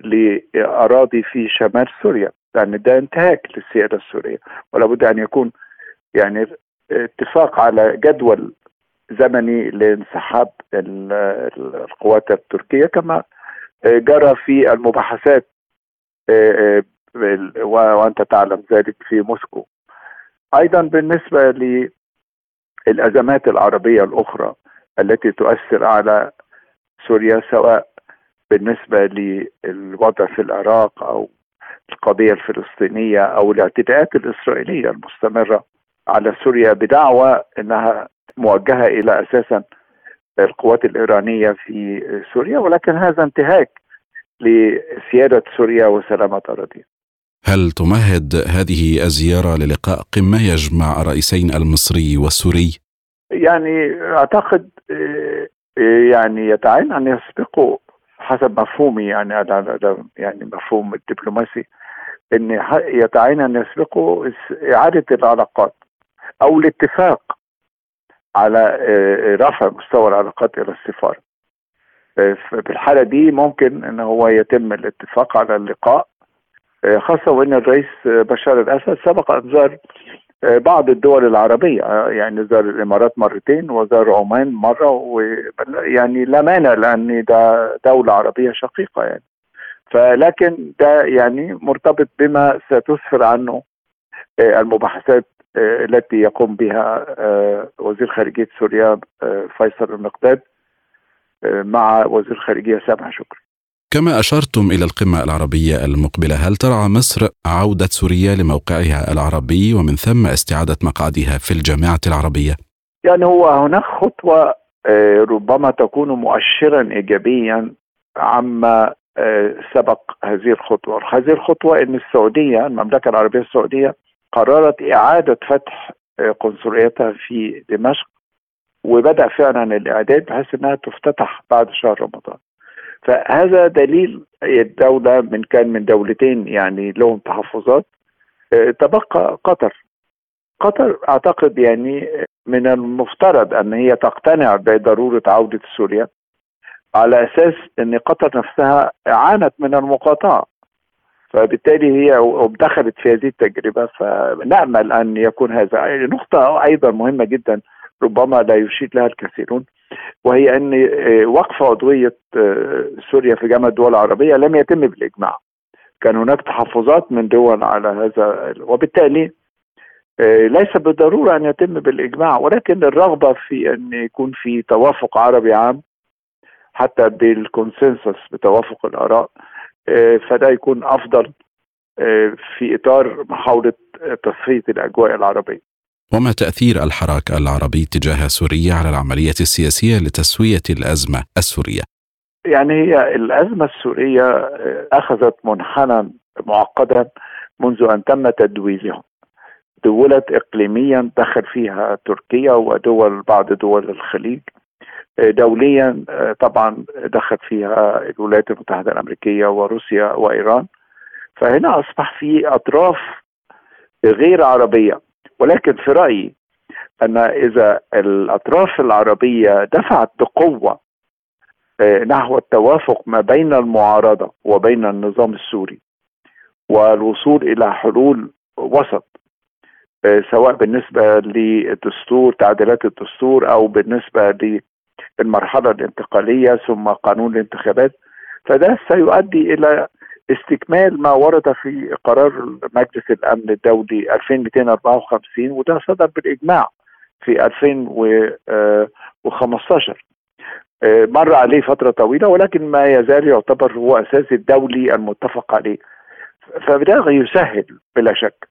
لأراضي في شمال سوريا. لأن ده انتهاك للسيادة السورية. ولا بد أن يكون يعني اتفاق على جدول زمني لانسحاب القوات التركية كما جرى في المباحثات وأنت تعلم ذلك في موسكو أيضا بالنسبة للأزمات العربية الأخرى التي تؤثر على سوريا سواء بالنسبة للوضع في العراق أو القضية الفلسطينية أو الاعتداءات الإسرائيلية المستمرة على سوريا بدعوى إنها موجهة إلى أساسا القوات الإيرانية في سوريا ولكن هذا انتهاك لسيادة سوريا وسلامة أراضيها. هل تمهد هذه الزيارة للقاء قمة يجمع الرئيسين المصري والسوري؟ يعني أعتقد يعني يتعين أن يسبقوا حسب مفهومي يعني يعني مفهوم الدبلوماسي إن يتعين أن يسبقوا إعادة العلاقات أو الاتفاق على رفع مستوى العلاقات إلى السفارة. في الحالة دي ممكن إن هو يتم الاتفاق على اللقاء خاصة وإن الرئيس بشار الأسد سبق أن زار بعض الدول العربية يعني زار الإمارات مرتين وزار عمان مرة ويعني لا مانع لأن ده دولة عربية شقيقة يعني فلكن ده يعني مرتبط بما ستسفر عنه المباحثات التي يقوم بها وزير خارجية سوريا فيصل المقداد مع وزير الخارجيه سامح شكري. كما أشرتم إلى القمة العربية المقبلة، هل ترعى مصر عودة سوريا لموقعها العربي ومن ثم استعادة مقعدها في الجامعة العربية؟ يعني هو هناك خطوة ربما تكون مؤشرا ايجابيا عما سبق هذه الخطوة، هذه الخطوة إن السعودية المملكة العربية السعودية قررت إعادة فتح قنصليتها في دمشق وبدأ فعلا الإعداد بحيث إنها تفتتح بعد شهر رمضان فهذا دليل الدولة من كان من دولتين يعني لهم تحفظات. تبقى قطر. قطر أعتقد يعني من المفترض أن هي تقتنع بضرورة عودة سوريا على أساس أن قطر نفسها عانت من المقاطعة. فبالتالي هي دخلت في هذه التجربة. فنأمل أن يكون هذا. نقطة أيضا مهمة جدا ربما لا يشير لها الكثيرون. وهي أن وقف عضوية سوريا في جامعة الدول العربية لم يتم بالإجماع. كان هناك تحفظات من دول على هذا وبالتالي ليس بالضرورة أن يتم بالإجماع ولكن الرغبة في أن يكون في توافق عربي عام حتى بالكونسنسس بتوافق الآراء فده يكون أفضل في إطار محاولة تصفيه الأجواء العربية. وما تأثير الحراك العربي تجاه سوريا على العملية السياسية لتسوية الأزمة السورية؟ يعني هي الأزمة السورية أخذت منحنى معقدا منذ أن تم تدويلها دولت إقليميا دخل فيها تركيا ودول بعض دول الخليج. دوليا طبعا دخل فيها الولايات المتحدة الأمريكية وروسيا وإيران. فهنا أصبح في أطراف غير عربية. ولكن في رأيي أن إذا الأطراف العربية دفعت بقوة آه، نحو التوافق ما بين المعارضة وبين النظام السوري والوصول إلى حلول وسط آه، سواء بالنسبة للدستور تعديلات الدستور أو بالنسبة للمرحلة الانتقالية ثم قانون الانتخابات فده سيؤدي إلى استكمال ما ورد في قرار مجلس الأمن الدولي 2254 وده صدر بالإجماع في 2015 آه، مر عليه فترة طويلة ولكن ما يزال يعتبر هو أساس الدولي المتفق عليه. فده يسهل بلا شك.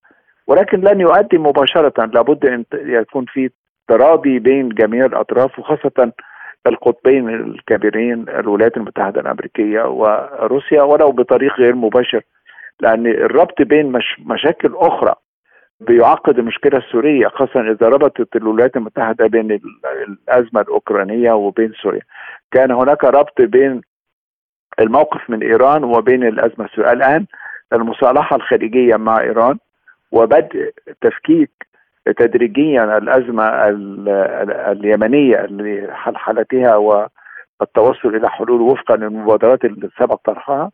ولكن لن يؤدي مباشرة لابد أن يكون في تراضي بين جميع الأطراف وخاصة القطبين الكبيرين الولايات المتحدة الأمريكية وروسيا ولو بطريق غير مباشر لأن الربط بين مش مشاكل أخرى بيعقد المشكلة السورية خاصة إذا ربطت الولايات المتحدة بين الأزمة الأوكرانية وبين سوريا. كان هناك ربط بين الموقف من إيران وبين الأزمة السورية. الآن المصالحة الخارجيه مع إيران وبدء تفكيك تدريجيا الأزمة اليمنية لحلحلتها والتوصل إلى حلول وفقا للمبادرات اللي سبق طرحها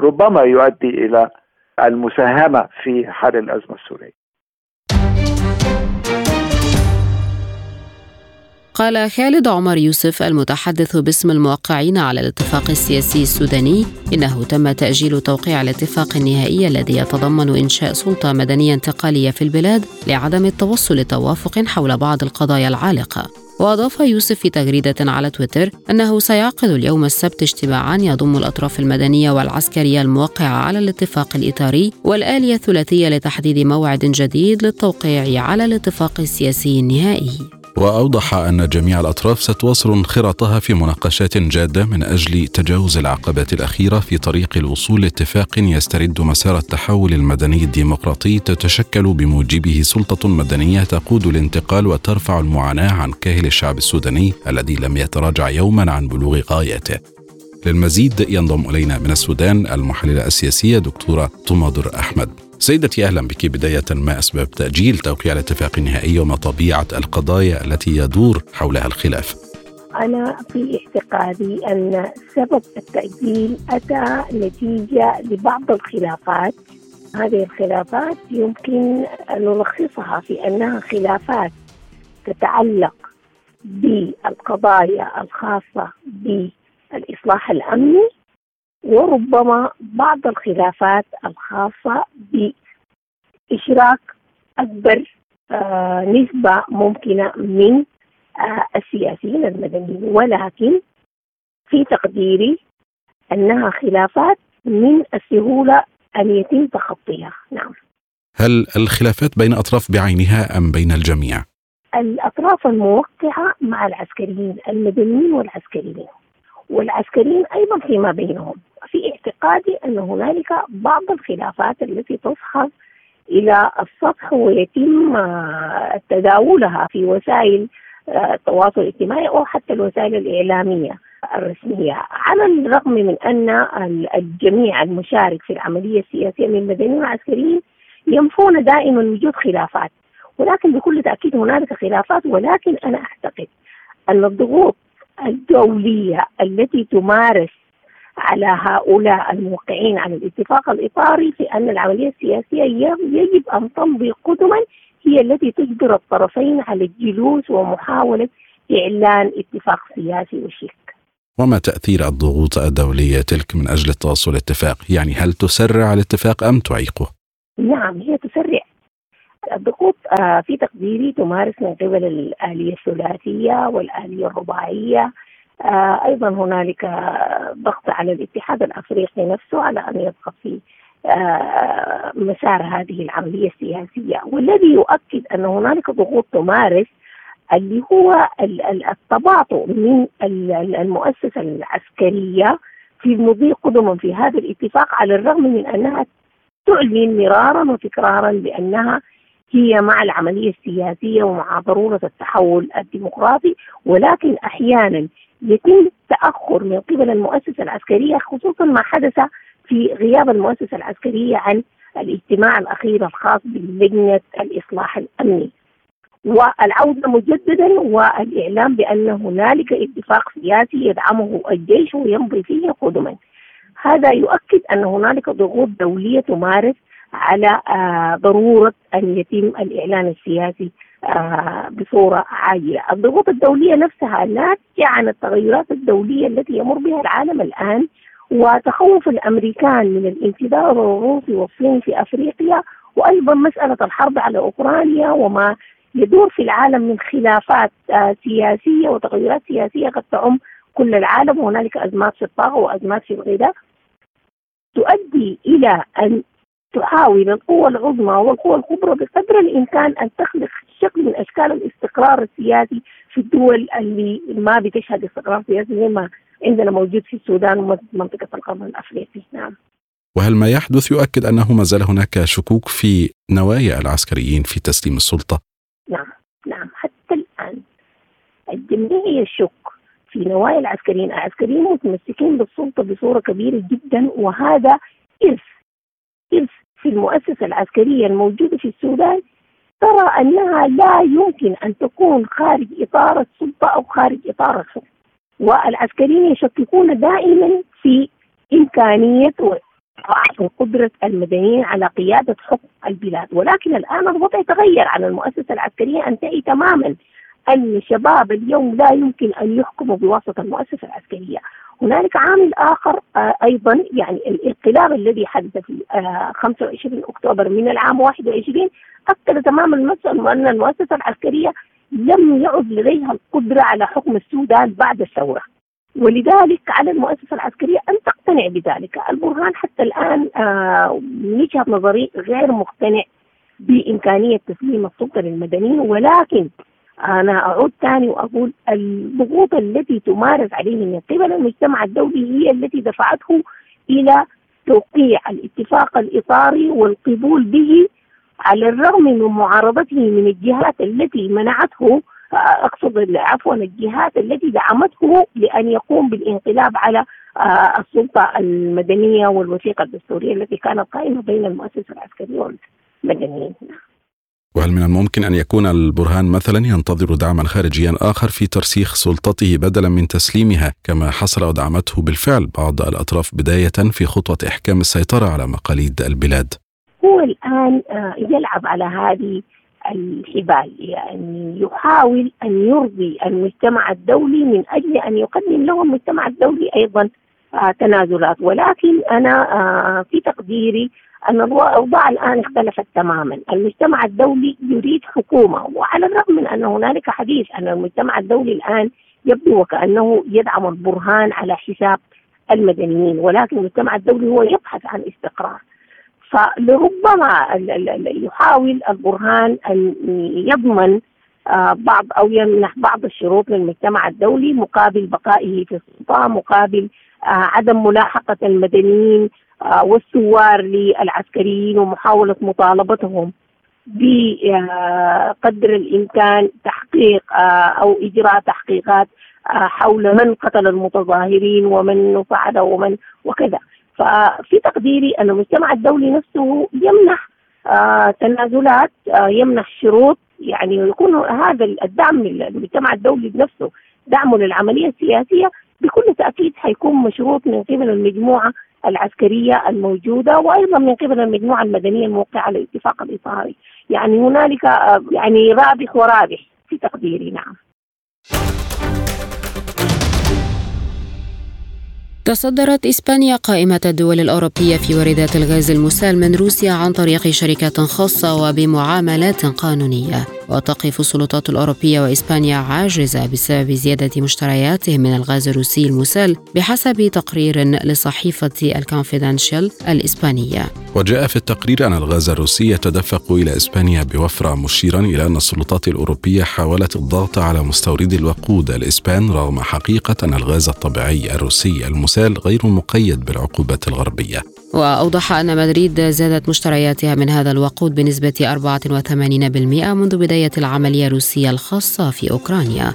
ربما يؤدي إلى المساهمة في حل الأزمة السورية. قال خالد عمر يوسف المتحدث باسم الموقعين على الاتفاق السياسي السوداني إنه تم تأجيل توقيع الاتفاق النهائي الذي يتضمن إنشاء سلطة مدنية انتقالية في البلاد لعدم التوصل لتوافق حول بعض القضايا العالقة. وأضاف يوسف في تغريدة على تويتر إنه سيعقد اليوم السبت اجتماعا يضم الأطراف المدنية والعسكرية الموقعة على الاتفاق الإطاري والآلية الثلاثية لتحديد موعد جديد للتوقيع على الاتفاق السياسي النهائي. وأوضح أن جميع الأطراف ستواصل انخراطها في مناقشات جادة من أجل تجاوز العقبات الأخيرة في طريق الوصول لاتفاق يسترد مسار التحول المدني الديمقراطي تتشكل بموجبه سلطة مدنية تقود الانتقال وترفع المعاناة عن كاهل الشعب السوداني الذي لم يتراجع يوما عن بلوغ غايته. للمزيد ينضم إلينا من السودان المحللة السياسية دكتورة طماضر أحمد. سيدتي أهلا بك بداية ما أسباب تأجيل توقيع الاتفاق النهائي وما طبيعة القضايا التي يدور حولها الخلاف؟ أنا في اعتقادي أن سبب التأجيل أتى نتيجة لبعض الخلافات هذه الخلافات يمكن أن نلخصها في أنها خلافات تتعلق بالقضايا الخاصة بالإصلاح الأمني وربما بعض الخلافات الخاصة بإشراك أكبر آه نسبة ممكنة من آه السياسيين المدنيين. ولكن في تقديري أنها خلافات من السهولة أن يتم تخطيها. نعم. هل الخلافات بين أطراف بعينها أم بين الجميع؟ الأطراف الموقعة مع العسكريين المدنيين والعسكريين. والعسكريين أيضا فيما بينهم. في اعتقادي أن هنالك بعض الخلافات التي تصحب إلى السطح ويتم آه، تداولها في وسائل آه، التواصل الاجتماعي أو حتى الوسائل الإعلامية الرسمية. على الرغم من أن الجميع المشارك في العملية السياسية من المدنيين والعسكريين ينفون دائما وجود خلافات. ولكن بكل تأكيد هنالك خلافات ولكن أنا أعتقد أن الضغوط الدولية التي تمارس على هؤلاء الموقعين على الاتفاق الإطاري في أن العملية السياسية يجب أن تمضي قدما هي التي تجبر الطرفين على الجلوس ومحاولة إعلان اتفاق سياسي وشيك. وما تأثير الضغوط الدولية تلك من أجل التوصل اتفاق يعني هل تسرع الاتفاق أم تعيقه؟ نعم هي تسرع. الضغوط آه، في تقديري تمارس من قبل الآلية الثلاثية والآلية الرباعية أيضا هنالك ضغط على الاتحاد الأفريقي نفسه على أن يضغط في آه، مسار هذه العملية السياسية والذي يؤكد أن هنالك ضغوط تمارس اللي هو التباطؤ من المؤسسة العسكرية في المضي قدما في هذا الاتفاق على الرغم من أنها تعلن مرارا وتكرارا بأنها هي مع العملية السياسية ومع ضرورة التحول الديمقراطي ولكن أحيانا يتم تأخر من قبل المؤسسة العسكرية خصوصا ما حدث في غياب المؤسسة العسكرية عن الاجتماع الأخير الخاص بلجنة الإصلاح الأمني. والعودة مجددا والإعلام بأن هنالك اتفاق سياسي يدعمه الجيش ويمضي فيه قدما. هذا يؤكد أن هنالك ضغوط دولية تمارس على آه، ضرورة أن يتم الإعلان السياسي آه، بصورة عاجلة الضغوط الدولية نفسها ناتجة عن التغيرات الدولية التي يمر بها العالم الآن وتخوف الأمريكان من الانفجار الروسي والصيني في أفريقيا وأيضا مسألة الحرب على أوكرانيا وما يدور في العالم من خلافات آه، سياسية وتغيرات سياسية قد تعم كل العالم. وهنالك أزمات في الطاقه وأزمات في الغذاء تؤدي إلى أن تحاول القوى العظمى والقوى الكبرى بقدر الإمكان أن تخلق شكل من أشكال الاستقرار السياسي في الدول اللي ما بتشهد استقرار سياسي زي ما عندنا موجود في السودان ومنطقة القرن الأفريقي. نعم. وهل ما يحدث يؤكد أنه ما زال هناك شكوك في نوايا العسكريين في تسليم السلطة؟ نعم. نعم. حتى الآن الجميع يشك في نوايا العسكريين، العسكريين متمسكين بالسلطة بصورة كبيرة جدا وهذا ارث ارث في المؤسسة العسكرية الموجودة في السودان ترى أنها لا يمكن أن تكون خارج إطار السلطة أو خارج إطار الحكم. والعسكريين يشككون دائما في إمكانية وقدرة المدنيين على قيادة حكم البلاد. ولكن الآن الوضع تغير على المؤسسة العسكرية انتهي تماما. أن شباب اليوم لا يمكن أن يحكموا بواسطة المؤسسة العسكرية. هنالك عامل آخر آه أيضا يعني الانقلاب الذي حدث في آه 25 أكتوبر من العام 21 أكد تماما أن المؤسسة العسكرية لم يعد لديها القدرة على حكم السودان بعد الثورة. ولذلك على المؤسسة العسكرية أن تقتنع بذلك. البرهان حتى الآن آه من وجهة نظري غير مقتنع بإمكانية تسليم السلطة للمدنيين ولكن أنا أعود ثاني وأقول الضغوط التي تمارس عليه من قبل المجتمع الدولي هي التي دفعته إلى توقيع الاتفاق الإطاري والقبول به على الرغم من معارضته من الجهات التي منعته أقصد عفوا الجهات التي دعمته لأن يقوم بالانقلاب على آه، السلطة المدنية والوثيقة الدستورية التي كانت قائمة بين المؤسسة العسكرية والمدنيين. وهل من الممكن أن يكون البرهان مثلا ينتظر دعما خارجيا آخر في ترسيخ سلطته بدلا من تسليمها كما حصل ودعمته بالفعل بعض الأطراف بداية في خطوة إحكام السيطرة على مقاليد البلاد؟ هو الآن آه، يلعب على هذه الحبال يعني يحاول أن يرضي المجتمع الدولي من أجل أن يقدم له المجتمع الدولي أيضا آه، تنازلات ولكن أنا آه، في تقديري الأوضاع الآن اختلفت تماما. المجتمع الدولي يريد حكومة وعلى الرغم من أن هنالك حديث أن المجتمع الدولي الآن يبدو وكأنه يدعم البرهان على حساب المدنيين ولكن المجتمع الدولي هو يبحث عن استقرار. فلربما يحاول البرهان أن يضمن آه، بعض أو يمنح بعض الشروط للمجتمع الدولي مقابل بقائه في السلطة مقابل آه، عدم ملاحقة المدنيين والثوار للعسكريين ومحاولة مطالبتهم بقدر الإمكان تحقيق أو إجراء تحقيقات حول من قتل المتظاهرين ومن فعل ومن وكذا. ففي تقديري أن المجتمع الدولي نفسه يمنح آه تنازلات آه يمنح شروط يعني يكون هذا الدعم للمجتمع الدولي بنفسه دعمه للعملية السياسية بكل تأكيد حيكون مشروط من قبل المجموعة العسكرية الموجودة وأيضا من قبل المجموعة المدنية الموقعة على الاتفاق الإطاري. يعني هنالك آه يعني رابح ورابح في تقديري نعم. تصدرت إسبانيا قائمة الدول الأوروبية في واردات الغاز المسال من روسيا عن طريق شركات خاصة وبمعاملات قانونية. وتقف السلطات الأوروبية وإسبانيا عاجزة بسبب زيادة مشترياته من الغاز الروسي المسال بحسب تقرير لصحيفة الكونفيدنشال الإسبانية. وجاء في التقرير أن الغاز الروسي يتدفق إلى إسبانيا بوفرة مشيرا إلى أن السلطات الأوروبية حاولت الضغط على مستوردي الوقود الإسبان رغم حقيقة أن الغاز الطبيعي الروسي المسال غير مقيد بالعقوبات الغربية. وأوضح أن مدريد زادت مشترياتها من هذا الوقود بنسبة 84% منذ بداية العملية الروسية الخاصة في أوكرانيا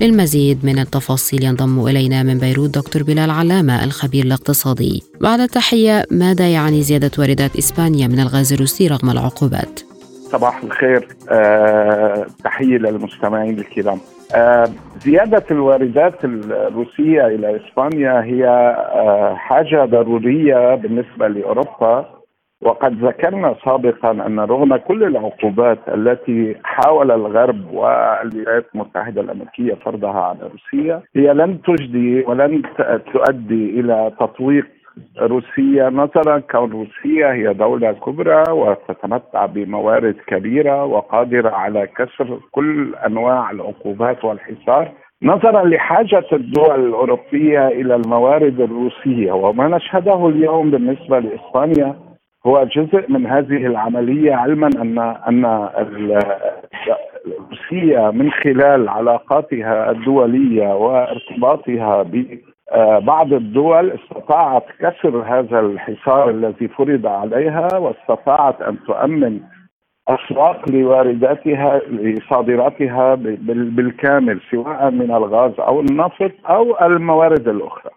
للمزيد من التفاصيل ينضم إلينا من بيروت دكتور بلال علامة الخبير الاقتصادي بعد التحية ماذا يعني زيادة واردات إسبانيا من الغاز الروسي رغم العقوبات؟ صباح الخير أه تحية للمستمعين الكرام. أه زيادة الواردات الروسية إلى إسبانيا هي أه حاجة ضرورية بالنسبة لأوروبا. وقد ذكرنا سابقا أن رغم كل العقوبات التي حاول الغرب والولايات المتحدة الأمريكية فرضها على روسيا هي لن تجدي ولن تؤدي إلى تطويق روسيا نظرا كون روسيا هي دولة كبرى وتتمتع بموارد كبيرة وقادرة على كسر كل أنواع العقوبات والحصار نظرا لحاجة الدول الأوروبية إلى الموارد الروسية. وما نشهده اليوم بالنسبة لإسبانيا هو جزء من هذه العملية علما أن أن روسيا من خلال علاقاتها الدولية وارتباطها ببعض الدول استطاعت كسر هذا الحصار الذي فرض عليها واستطاعت أن تؤمن أسواق لوارداتها لصادراتها بالكامل سواء من الغاز أو النفط أو الموارد الأخرى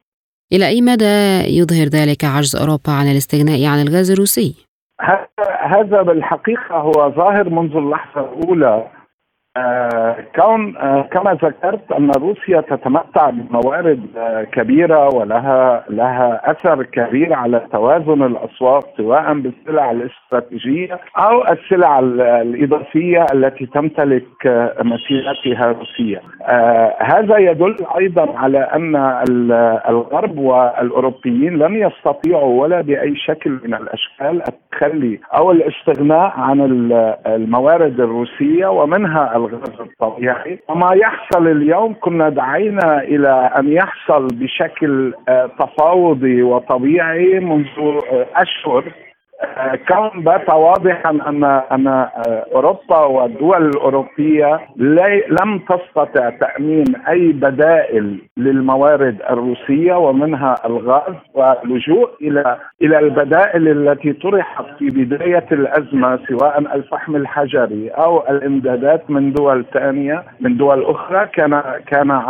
إلى أي مدى يظهر ذلك عجز أوروبا عن الاستغناء عن الغاز الروسي؟ هذا بالحقيقة هو ظاهر منذ اللحظة الأولى آه كون آه كما ذكرت أن روسيا تتمتع بموارد آه كبيرة ولها لها أثر كبير على توازن الاسواق سواء بالسلع الاستراتيجية أو السلع الإضافية التي تمتلك مسيرتها روسيا. هذا يدل أيضا على أن الغرب والأوروبيين لم يستطيعوا ولا بأي شكل من الأشكال التخلي أو الاستغناء عن الموارد الروسية ومنها الغاز الطبيعي وما يحصل اليوم كنا دعينا إلى أن يحصل بشكل تفاوضي وطبيعي منذ أشهر. كان بات واضحا ان ان أوروبا والدول الأوروبية لم تستطع تأمين أي بدائل للموارد الروسية ومنها الغاز واللجوء إلى إلى البدائل التي طرحت في بداية الأزمة سواء الفحم الحجري أو الإمدادات من دول ثانية من دول أخرى. كان كان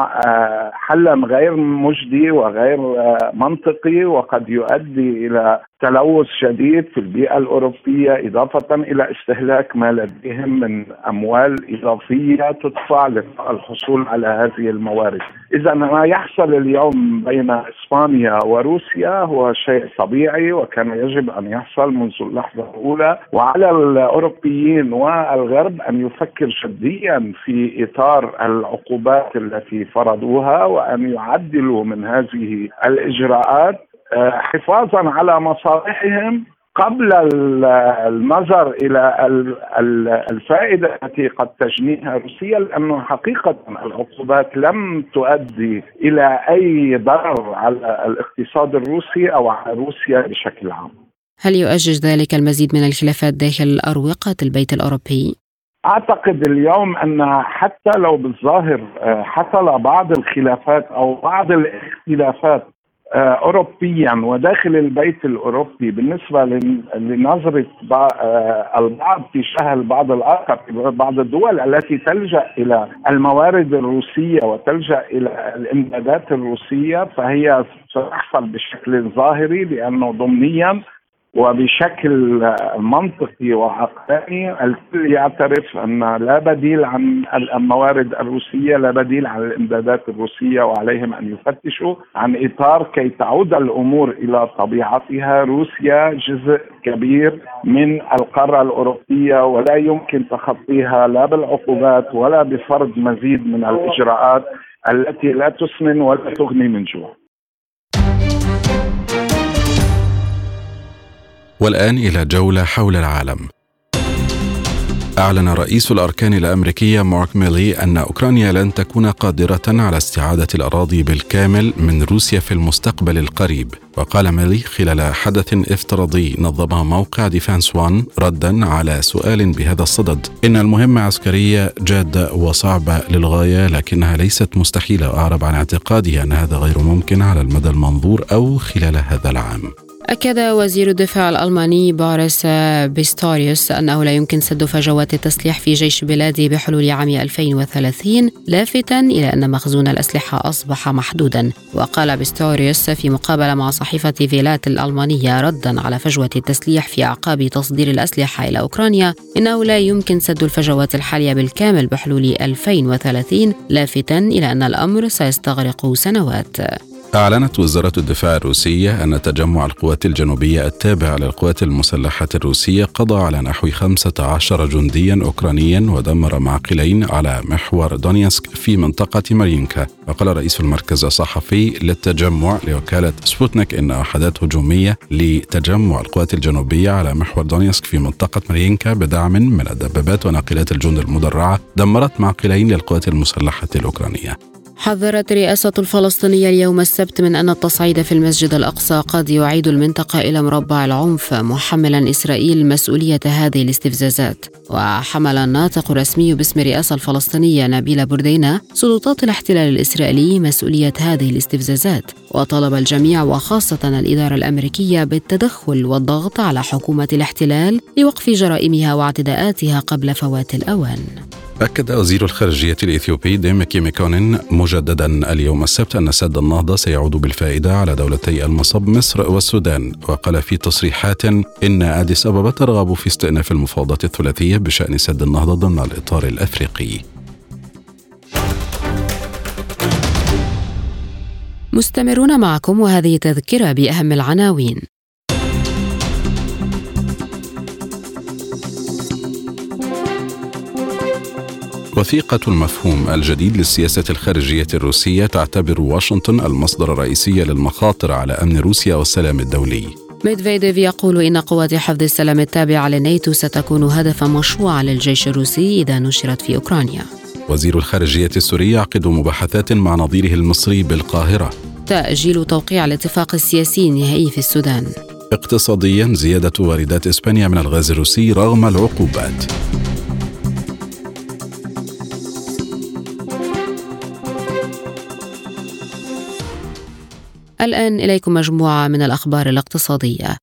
حلا غير مجدي وغير منطقي وقد يؤدي إلى تلوث شديد في البيئة الأوروبية إضافة إلى استهلاك ما لديهم من أموال إضافية تدفع للحصول على هذه الموارد. إذا ما يحصل اليوم بين إسبانيا وروسيا هو شيء طبيعي وكان يجب أن يحصل منذ اللحظة الأولى وعلى الأوروبيين والغرب أن يفكر جديا في إطار العقوبات التي فرضوها وأن يعدلوا من هذه الإجراءات. حفاظا على مصالحهم قبل النظر إلى الفائدة التي قد تجنيها روسيا لأنه حقيقة العقوبات لم تؤدي إلى أي ضرر على الاقتصاد الروسي أو على روسيا بشكل عام. هل يؤجج ذلك المزيد من الخلافات داخل اروقه البيت الأوروبي؟ أعتقد اليوم أن حتى لو بالظاهر حصل بعض الخلافات أو بعض الاختلافات اوروبيا وداخل البيت الأوروبي بالنسبة لنظرة البعض تجاه البعض الآخر بعض الدول التي تلجأ إلى الموارد الروسية وتلجأ إلى الامدادات الروسية فهي ستحصل بشكل ظاهري لأنه ضمنيا وبشكل منطقي وعقلاني الكل يعترف أن لا بديل عن الموارد الروسية لا بديل عن الإمدادات الروسية وعليهم أن يفتشوا عن إطار كي تعود الأمور إلى طبيعتها. روسيا جزء كبير من القارة الأوروبية ولا يمكن تخطيها لا بالعقوبات ولا بفرض مزيد من الإجراءات التي لا تسمن ولا تغني من جوع. والآن إلى جولة حول العالم. أعلن رئيس الأركان الأمريكية مارك ميلي أن أوكرانيا لن تكون قادرة على استعادة الأراضي بالكامل من روسيا في المستقبل القريب. وقال ميلي خلال حدث افتراضي نظمه موقع Defense One ردا على سؤال بهذا الصدد. إن المهمة عسكرية جادة وصعبة للغاية لكنها ليست مستحيلة. وأعرب عن اعتقاده أن هذا غير ممكن على المدى المنظور أو خلال هذا العام. أكد وزير الدفاع الألماني بوريس بيستوريوس أنه لا يمكن سد فجوات التسليح في جيش بلاده بحلول عام 2030 لافتا إلى أن مخزون الأسلحة أصبح محدودا. وقال بيستوريوس في مقابلة مع صحيفة فيلت الألمانية ردا على فجوة التسليح في أعقاب تصدير الأسلحة إلى أوكرانيا إنه لا يمكن سد الفجوات الحالية بالكامل بحلول 2030 لافتا إلى أن الأمر سيستغرق سنوات. أعلنت وزارة الدفاع الروسية أن تجمع القوات الجنوبية التابع للقوات المسلحة الروسية قضى على نحو 15 جنديا أوكرانيا ودمر معقلين على محور دونيتسك في منطقة مارينكا. وقال رئيس المركز الصحفي للتجمع لوكالة سبوتنيك إن وحدات هجومية لتجمع القوات الجنوبية على محور دونيتسك في منطقة مارينكا بدعم من الدبابات وناقلات الجند المدرعة دمرت معقلين للقوات المسلحة الأوكرانية. حذرت الرئاسة الفلسطينية اليوم السبت من أن التصعيد في المسجد الأقصى قد يعيد المنطقة إلى مربع العنف محملا إسرائيل مسؤولية هذه الاستفزازات. وحمل الناطق الرسمي باسم الرئاسة الفلسطينية نبيل بردينا سلطات الاحتلال الإسرائيلي مسؤولية هذه الاستفزازات. وطلب الجميع وخاصة الإدارة الأمريكية بالتدخل والضغط على حكومة الاحتلال لوقف جرائمها واعتداءاتها قبل فوات الأوان. أكد وزير الخارجية الإثيوبي ديميكي ميكونين مجددا اليوم السبت أن سد النهضة سيعود بالفائدة على دولتي المصب مصر والسودان وقال في تصريحات إن أديس أبابا ترغب في استئناف المفاوضات الثلاثية بشأن سد النهضة ضمن الإطار الأفريقي. مستمرون معكم وهذه تذكرة بأهم العناوين. وثيقة المفهوم الجديد للسياسة الخارجية الروسية تعتبر واشنطن المصدر الرئيسي للمخاطر على أمن روسيا والسلام الدولي. ميدفيديف يقول إن قوات حفظ السلام التابعة للناتو ستكون هدفا مشروعا للجيش الروسي إذا نشرت في أوكرانيا. وزير الخارجية السوري يعقد مباحثات مع نظيره المصري بالقاهرة. تأجيل توقيع الاتفاق السياسي النهائي في السودان. اقتصاديا زيادة واردات إسبانيا من الغاز الروسي رغم العقوبات. الآن إليكم مجموعة من الأخبار الاقتصادية.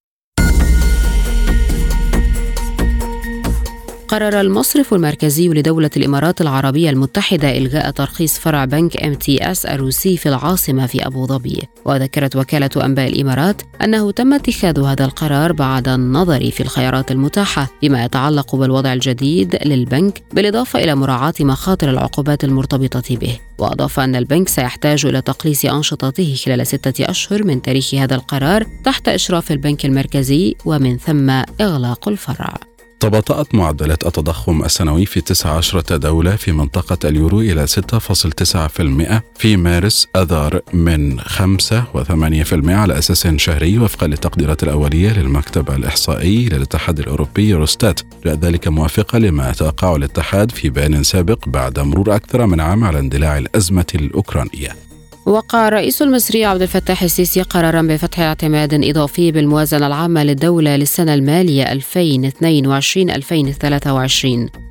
قرر المصرف المركزي لدولة الإمارات العربية المتحدة إلغاء ترخيص فرع بنك MTS الروسي في العاصمة في أبو ظبي. وذكرت وكالة أنباء الإمارات أنه تم اتخاذ هذا القرار بعد النظر في الخيارات المتاحة فيما يتعلق بالوضع الجديد للبنك بالإضافة إلى مراعاة مخاطر العقوبات المرتبطة به. وأضاف أن البنك سيحتاج إلى تقليص أنشطته خلال ستة أشهر من تاريخ هذا القرار تحت إشراف البنك المركزي ومن ثم إغلاق الفرع. تباطأت معدلات التضخم السنوي في 19 دولة في منطقة اليورو إلى 6.9% في مارس أذار من 5 و8% على أساس شهري وفقا للتقديرات الأولية للمكتب الإحصائي للاتحاد الأوروبي يوروستات. ذلك موافقة لما توقعه الاتحاد في بيان سابق بعد مرور أكثر من عام على اندلاع الأزمة الأوكرانية. وقع الرئيس المصري عبد الفتاح السيسي قرارا بفتح اعتماد إضافي بالموازنة العامة للدولة للسنة المالية 2022-2023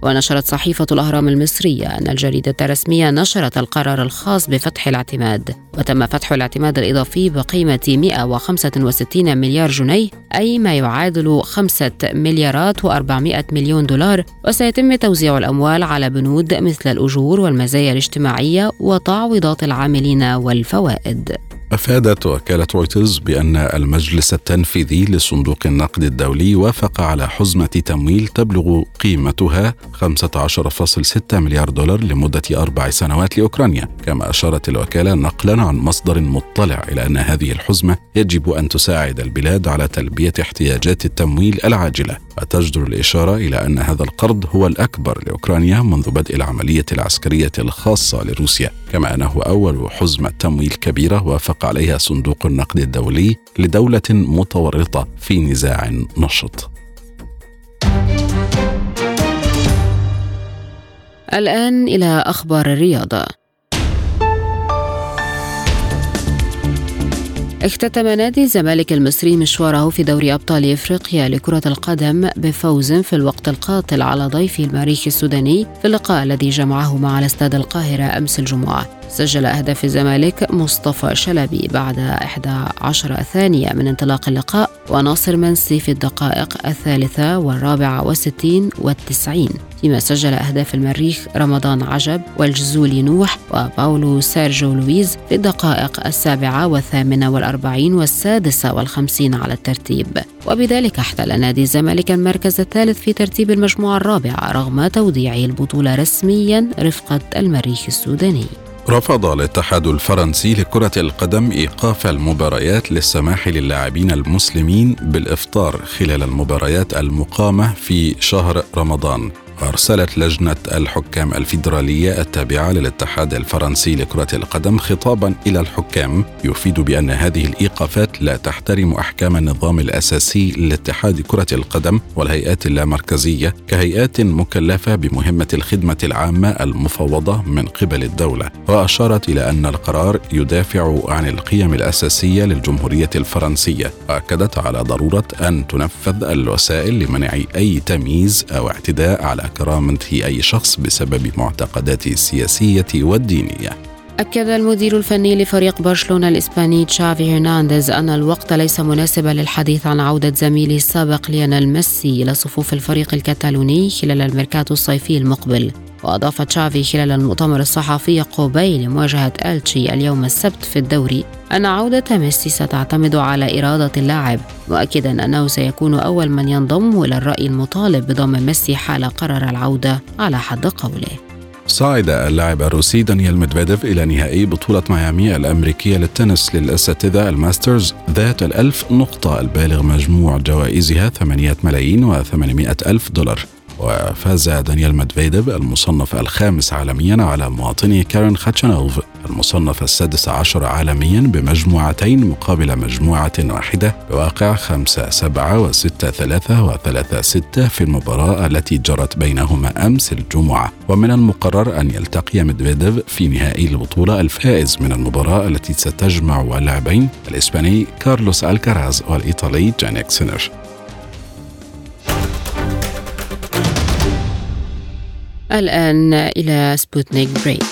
ونشرت صحيفة الأهرام المصرية أن الجريدة الرسميه نشرت القرار الخاص بفتح الاعتماد. وتم فتح الاعتماد الإضافي بقيمة 165 مليار جنيه أي ما يعادل 5 مليارات و400 مليون دولار. وسيتم توزيع الأموال على بنود مثل الأجور والمزايا الاجتماعية وتعويضات العاملين والفوائد. أفادت وكالة رويترز بأن المجلس التنفيذي لصندوق النقد الدولي وافق على حزمة تمويل تبلغ قيمتها 15.6 مليار دولار لمدة أربع سنوات لأوكرانيا. كما أشارت الوكالة نقلا عن مصدر مطلع إلى أن هذه الحزمة يجب أن تساعد البلاد على تلبية احتياجات التمويل العاجلة. وتجدر الإشارة إلى أن هذا القرض هو الأكبر لأوكرانيا منذ بدء العملية العسكرية الخاصة لروسيا. كما أنه أول حزمة تمويل كبيرة وافق عليها صندوق النقد الدولي لدولة متورطة في نزاع نشط. الآن إلى أخبار الرياضة. اختتم نادي الزمالك المصري مشواره في دوري أبطال إفريقيا لكرة القدم بفوز في الوقت القاتل على ضيفه المريخ السوداني في اللقاء الذي جمعهما على استاد القاهرة أمس الجمعة. سجل أهداف الزمالك مصطفى شلبي بعد 11 ثانية من انطلاق اللقاء وناصر منسي في الدقائق الثالثة والرابعة والستين والتسعين. فيما سجل أهداف المريخ رمضان عجب والجزولي نوح وباولو سيرجيو لويز في الدقائق السابعة والثامنة والأربعين والسادسة والخمسين على الترتيب. وبذلك احتل نادي الزمالك المركز الثالث في ترتيب المجموعة الرابعة رغم توديعه البطولة رسميا رفقة المريخ السوداني. رفض الاتحاد الفرنسي لكرة القدم إيقاف المباريات للسماح للاعبين المسلمين بالإفطار خلال المباريات المقامة في شهر رمضان. أرسلت لجنة الحكام الفيدرالية التابعة للاتحاد الفرنسي لكرة القدم خطابا إلى الحكام يفيد بأن هذه الإيقافات لا تحترم أحكام النظام الأساسي لاتحاد كرة القدم والهيئات اللامركزية كهيئات مكلفة بمهمة الخدمة العامة المفوضة من قبل الدولة. وأشارت إلى أن القرار يدافع عن القيم الأساسية للجمهورية الفرنسية. وأكدت على ضرورة أن تنفذ الوسائل لمنع أي تمييز أو اعتداء على كرامة أي شخص بسبب معتقداته السياسية والدينية. أكد المدير الفني لفريق برشلونة الإسباني تشافي هرنانديز أن الوقت ليس مناسبا للحديث عن عودة زميله السابق ليونيل ميسي إلى صفوف الفريق الكتالوني خلال الميركاتو الصيفي المقبل. وأضاف تشافي خلال المؤتمر الصحفي قبيل مواجهة ألتشي اليوم السبت في الدوري أن عودة ميسي ستعتمد على إرادة اللاعب مؤكدا أنه سيكون أول من ينضم إلى الرأي المطالب بضم ميسي حال قرر العودة على حد قوله. صعد اللاعب الروسي دانيال ميدفيديف إلى نهائي بطولة ميامي الأمريكية للتنس للأساتذة الماسترز ذات الألف نقطة البالغ مجموع جوائزها 8 ملايين و800 ألف دولار. وفاز دانيال مدفيديف المصنف الخامس عالميا على مواطني كارين خاتشانوف المصنف السادس عشر عالميا بمجموعتين مقابل مجموعة واحدة بواقع خمسة سبعة وستة ثلاثة وثلاثة ستة في المباراة التي جرت بينهما أمس الجمعة. ومن المقرر أن يلتقي مدفيديف في نهائي البطولة الفائز من المباراة التي ستجمع اللاعبين الإسباني كارلوس ألكاراز والإيطالي جانيك سينر الآن إلى سبوتنيك break.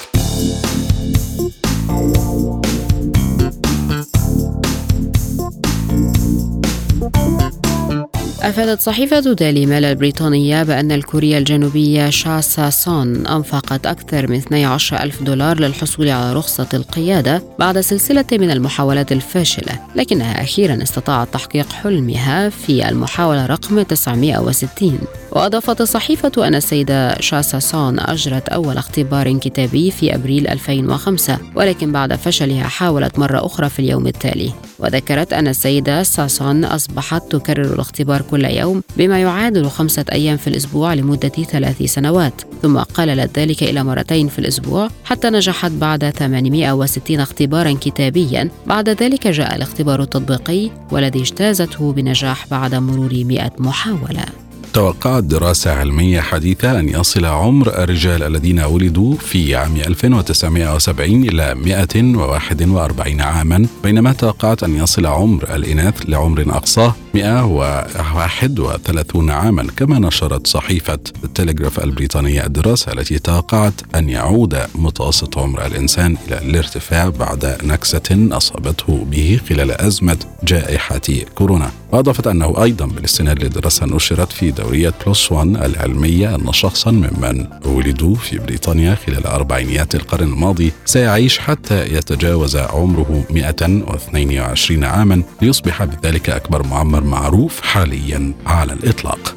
أفادت صحيفة دالي ميل البريطانية بأن الكورية الجنوبية شاسا سون أنفقت أكثر من 12 ألف دولار للحصول على رخصة القيادة بعد سلسلة من المحاولات الفاشلة لكنها أخيرا استطاعت تحقيق حلمها في المحاولة رقم 960 وأضافت الصحيفة أن السيدة شاسا سون أجرت أول اختبار كتابي في أبريل 2005 ولكن بعد فشلها حاولت مرة أخرى في اليوم التالي. وذكرت أن السيدة ساسون أصبحت تكرر الاختبار كل يوم بما يعادل خمسة أيام في الأسبوع لمدة ثلاث سنوات ثم قللت ذلك إلى مرتين في الأسبوع حتى نجحت بعد 860 اختبارا كتابيا. بعد ذلك جاء الاختبار التطبيقي والذي اجتازته بنجاح بعد مرور 100 محاولة. توقعت دراسة علمية حديثة أن يصل عمر الرجال الذين ولدوا في عام 1970 إلى 141 عاما بينما توقعت أن يصل عمر الإناث لعمر أقصاه 131 عاما كما نشرت صحيفة التلغراف البريطانية الدراسة التي توقعت أن يعود متوسط عمر الإنسان إلى الارتفاع بعد نكسة أصابته به خلال أزمة جائحة كورونا. وأضافت أنه أيضا بالاستناد لدراسة نشرت في دورية بلس وان العلمية أن شخصا ممن ولدوا في بريطانيا خلال أربعينيات القرن الماضي سيعيش حتى يتجاوز عمره 122 عاما ليصبح بذلك أكبر معمر معروف حاليا على الإطلاق.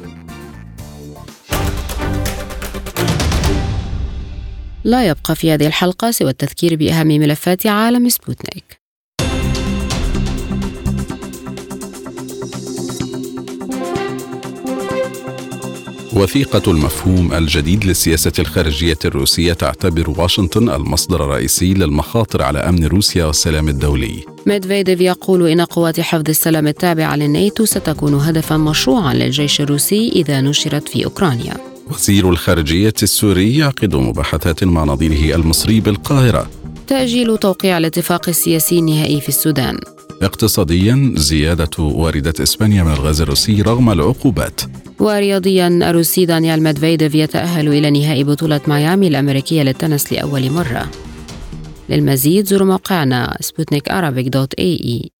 لا يبقى في هذه الحلقة سوى التذكير بأهم ملفات عالم سبوتنيك. وثيقة المفهوم الجديد للسياسة الخارجية الروسية تعتبر واشنطن المصدر الرئيسي للمخاطر على أمن روسيا والسلام الدولي. ميدفيديف يقول إن قوات حفظ السلام التابعة للناتو ستكون هدفا مشروعا للجيش الروسي إذا نشرت في أوكرانيا. وزير الخارجية السوري يعقد مباحثات مع نظيره المصري بالقاهرة. تأجيل توقيع الاتفاق السياسي النهائي في السودان. اقتصاديا زيادة واردة إسبانيا من الغاز الروسي رغم العقوبات. ورياضيا الروسي دانيال ميدفيديف يتأهل إلى نهائي بطولة ميامي الأمريكية للتنس لأول مرة. للمزيد زوروا موقعنا سبوتنيك dot ae.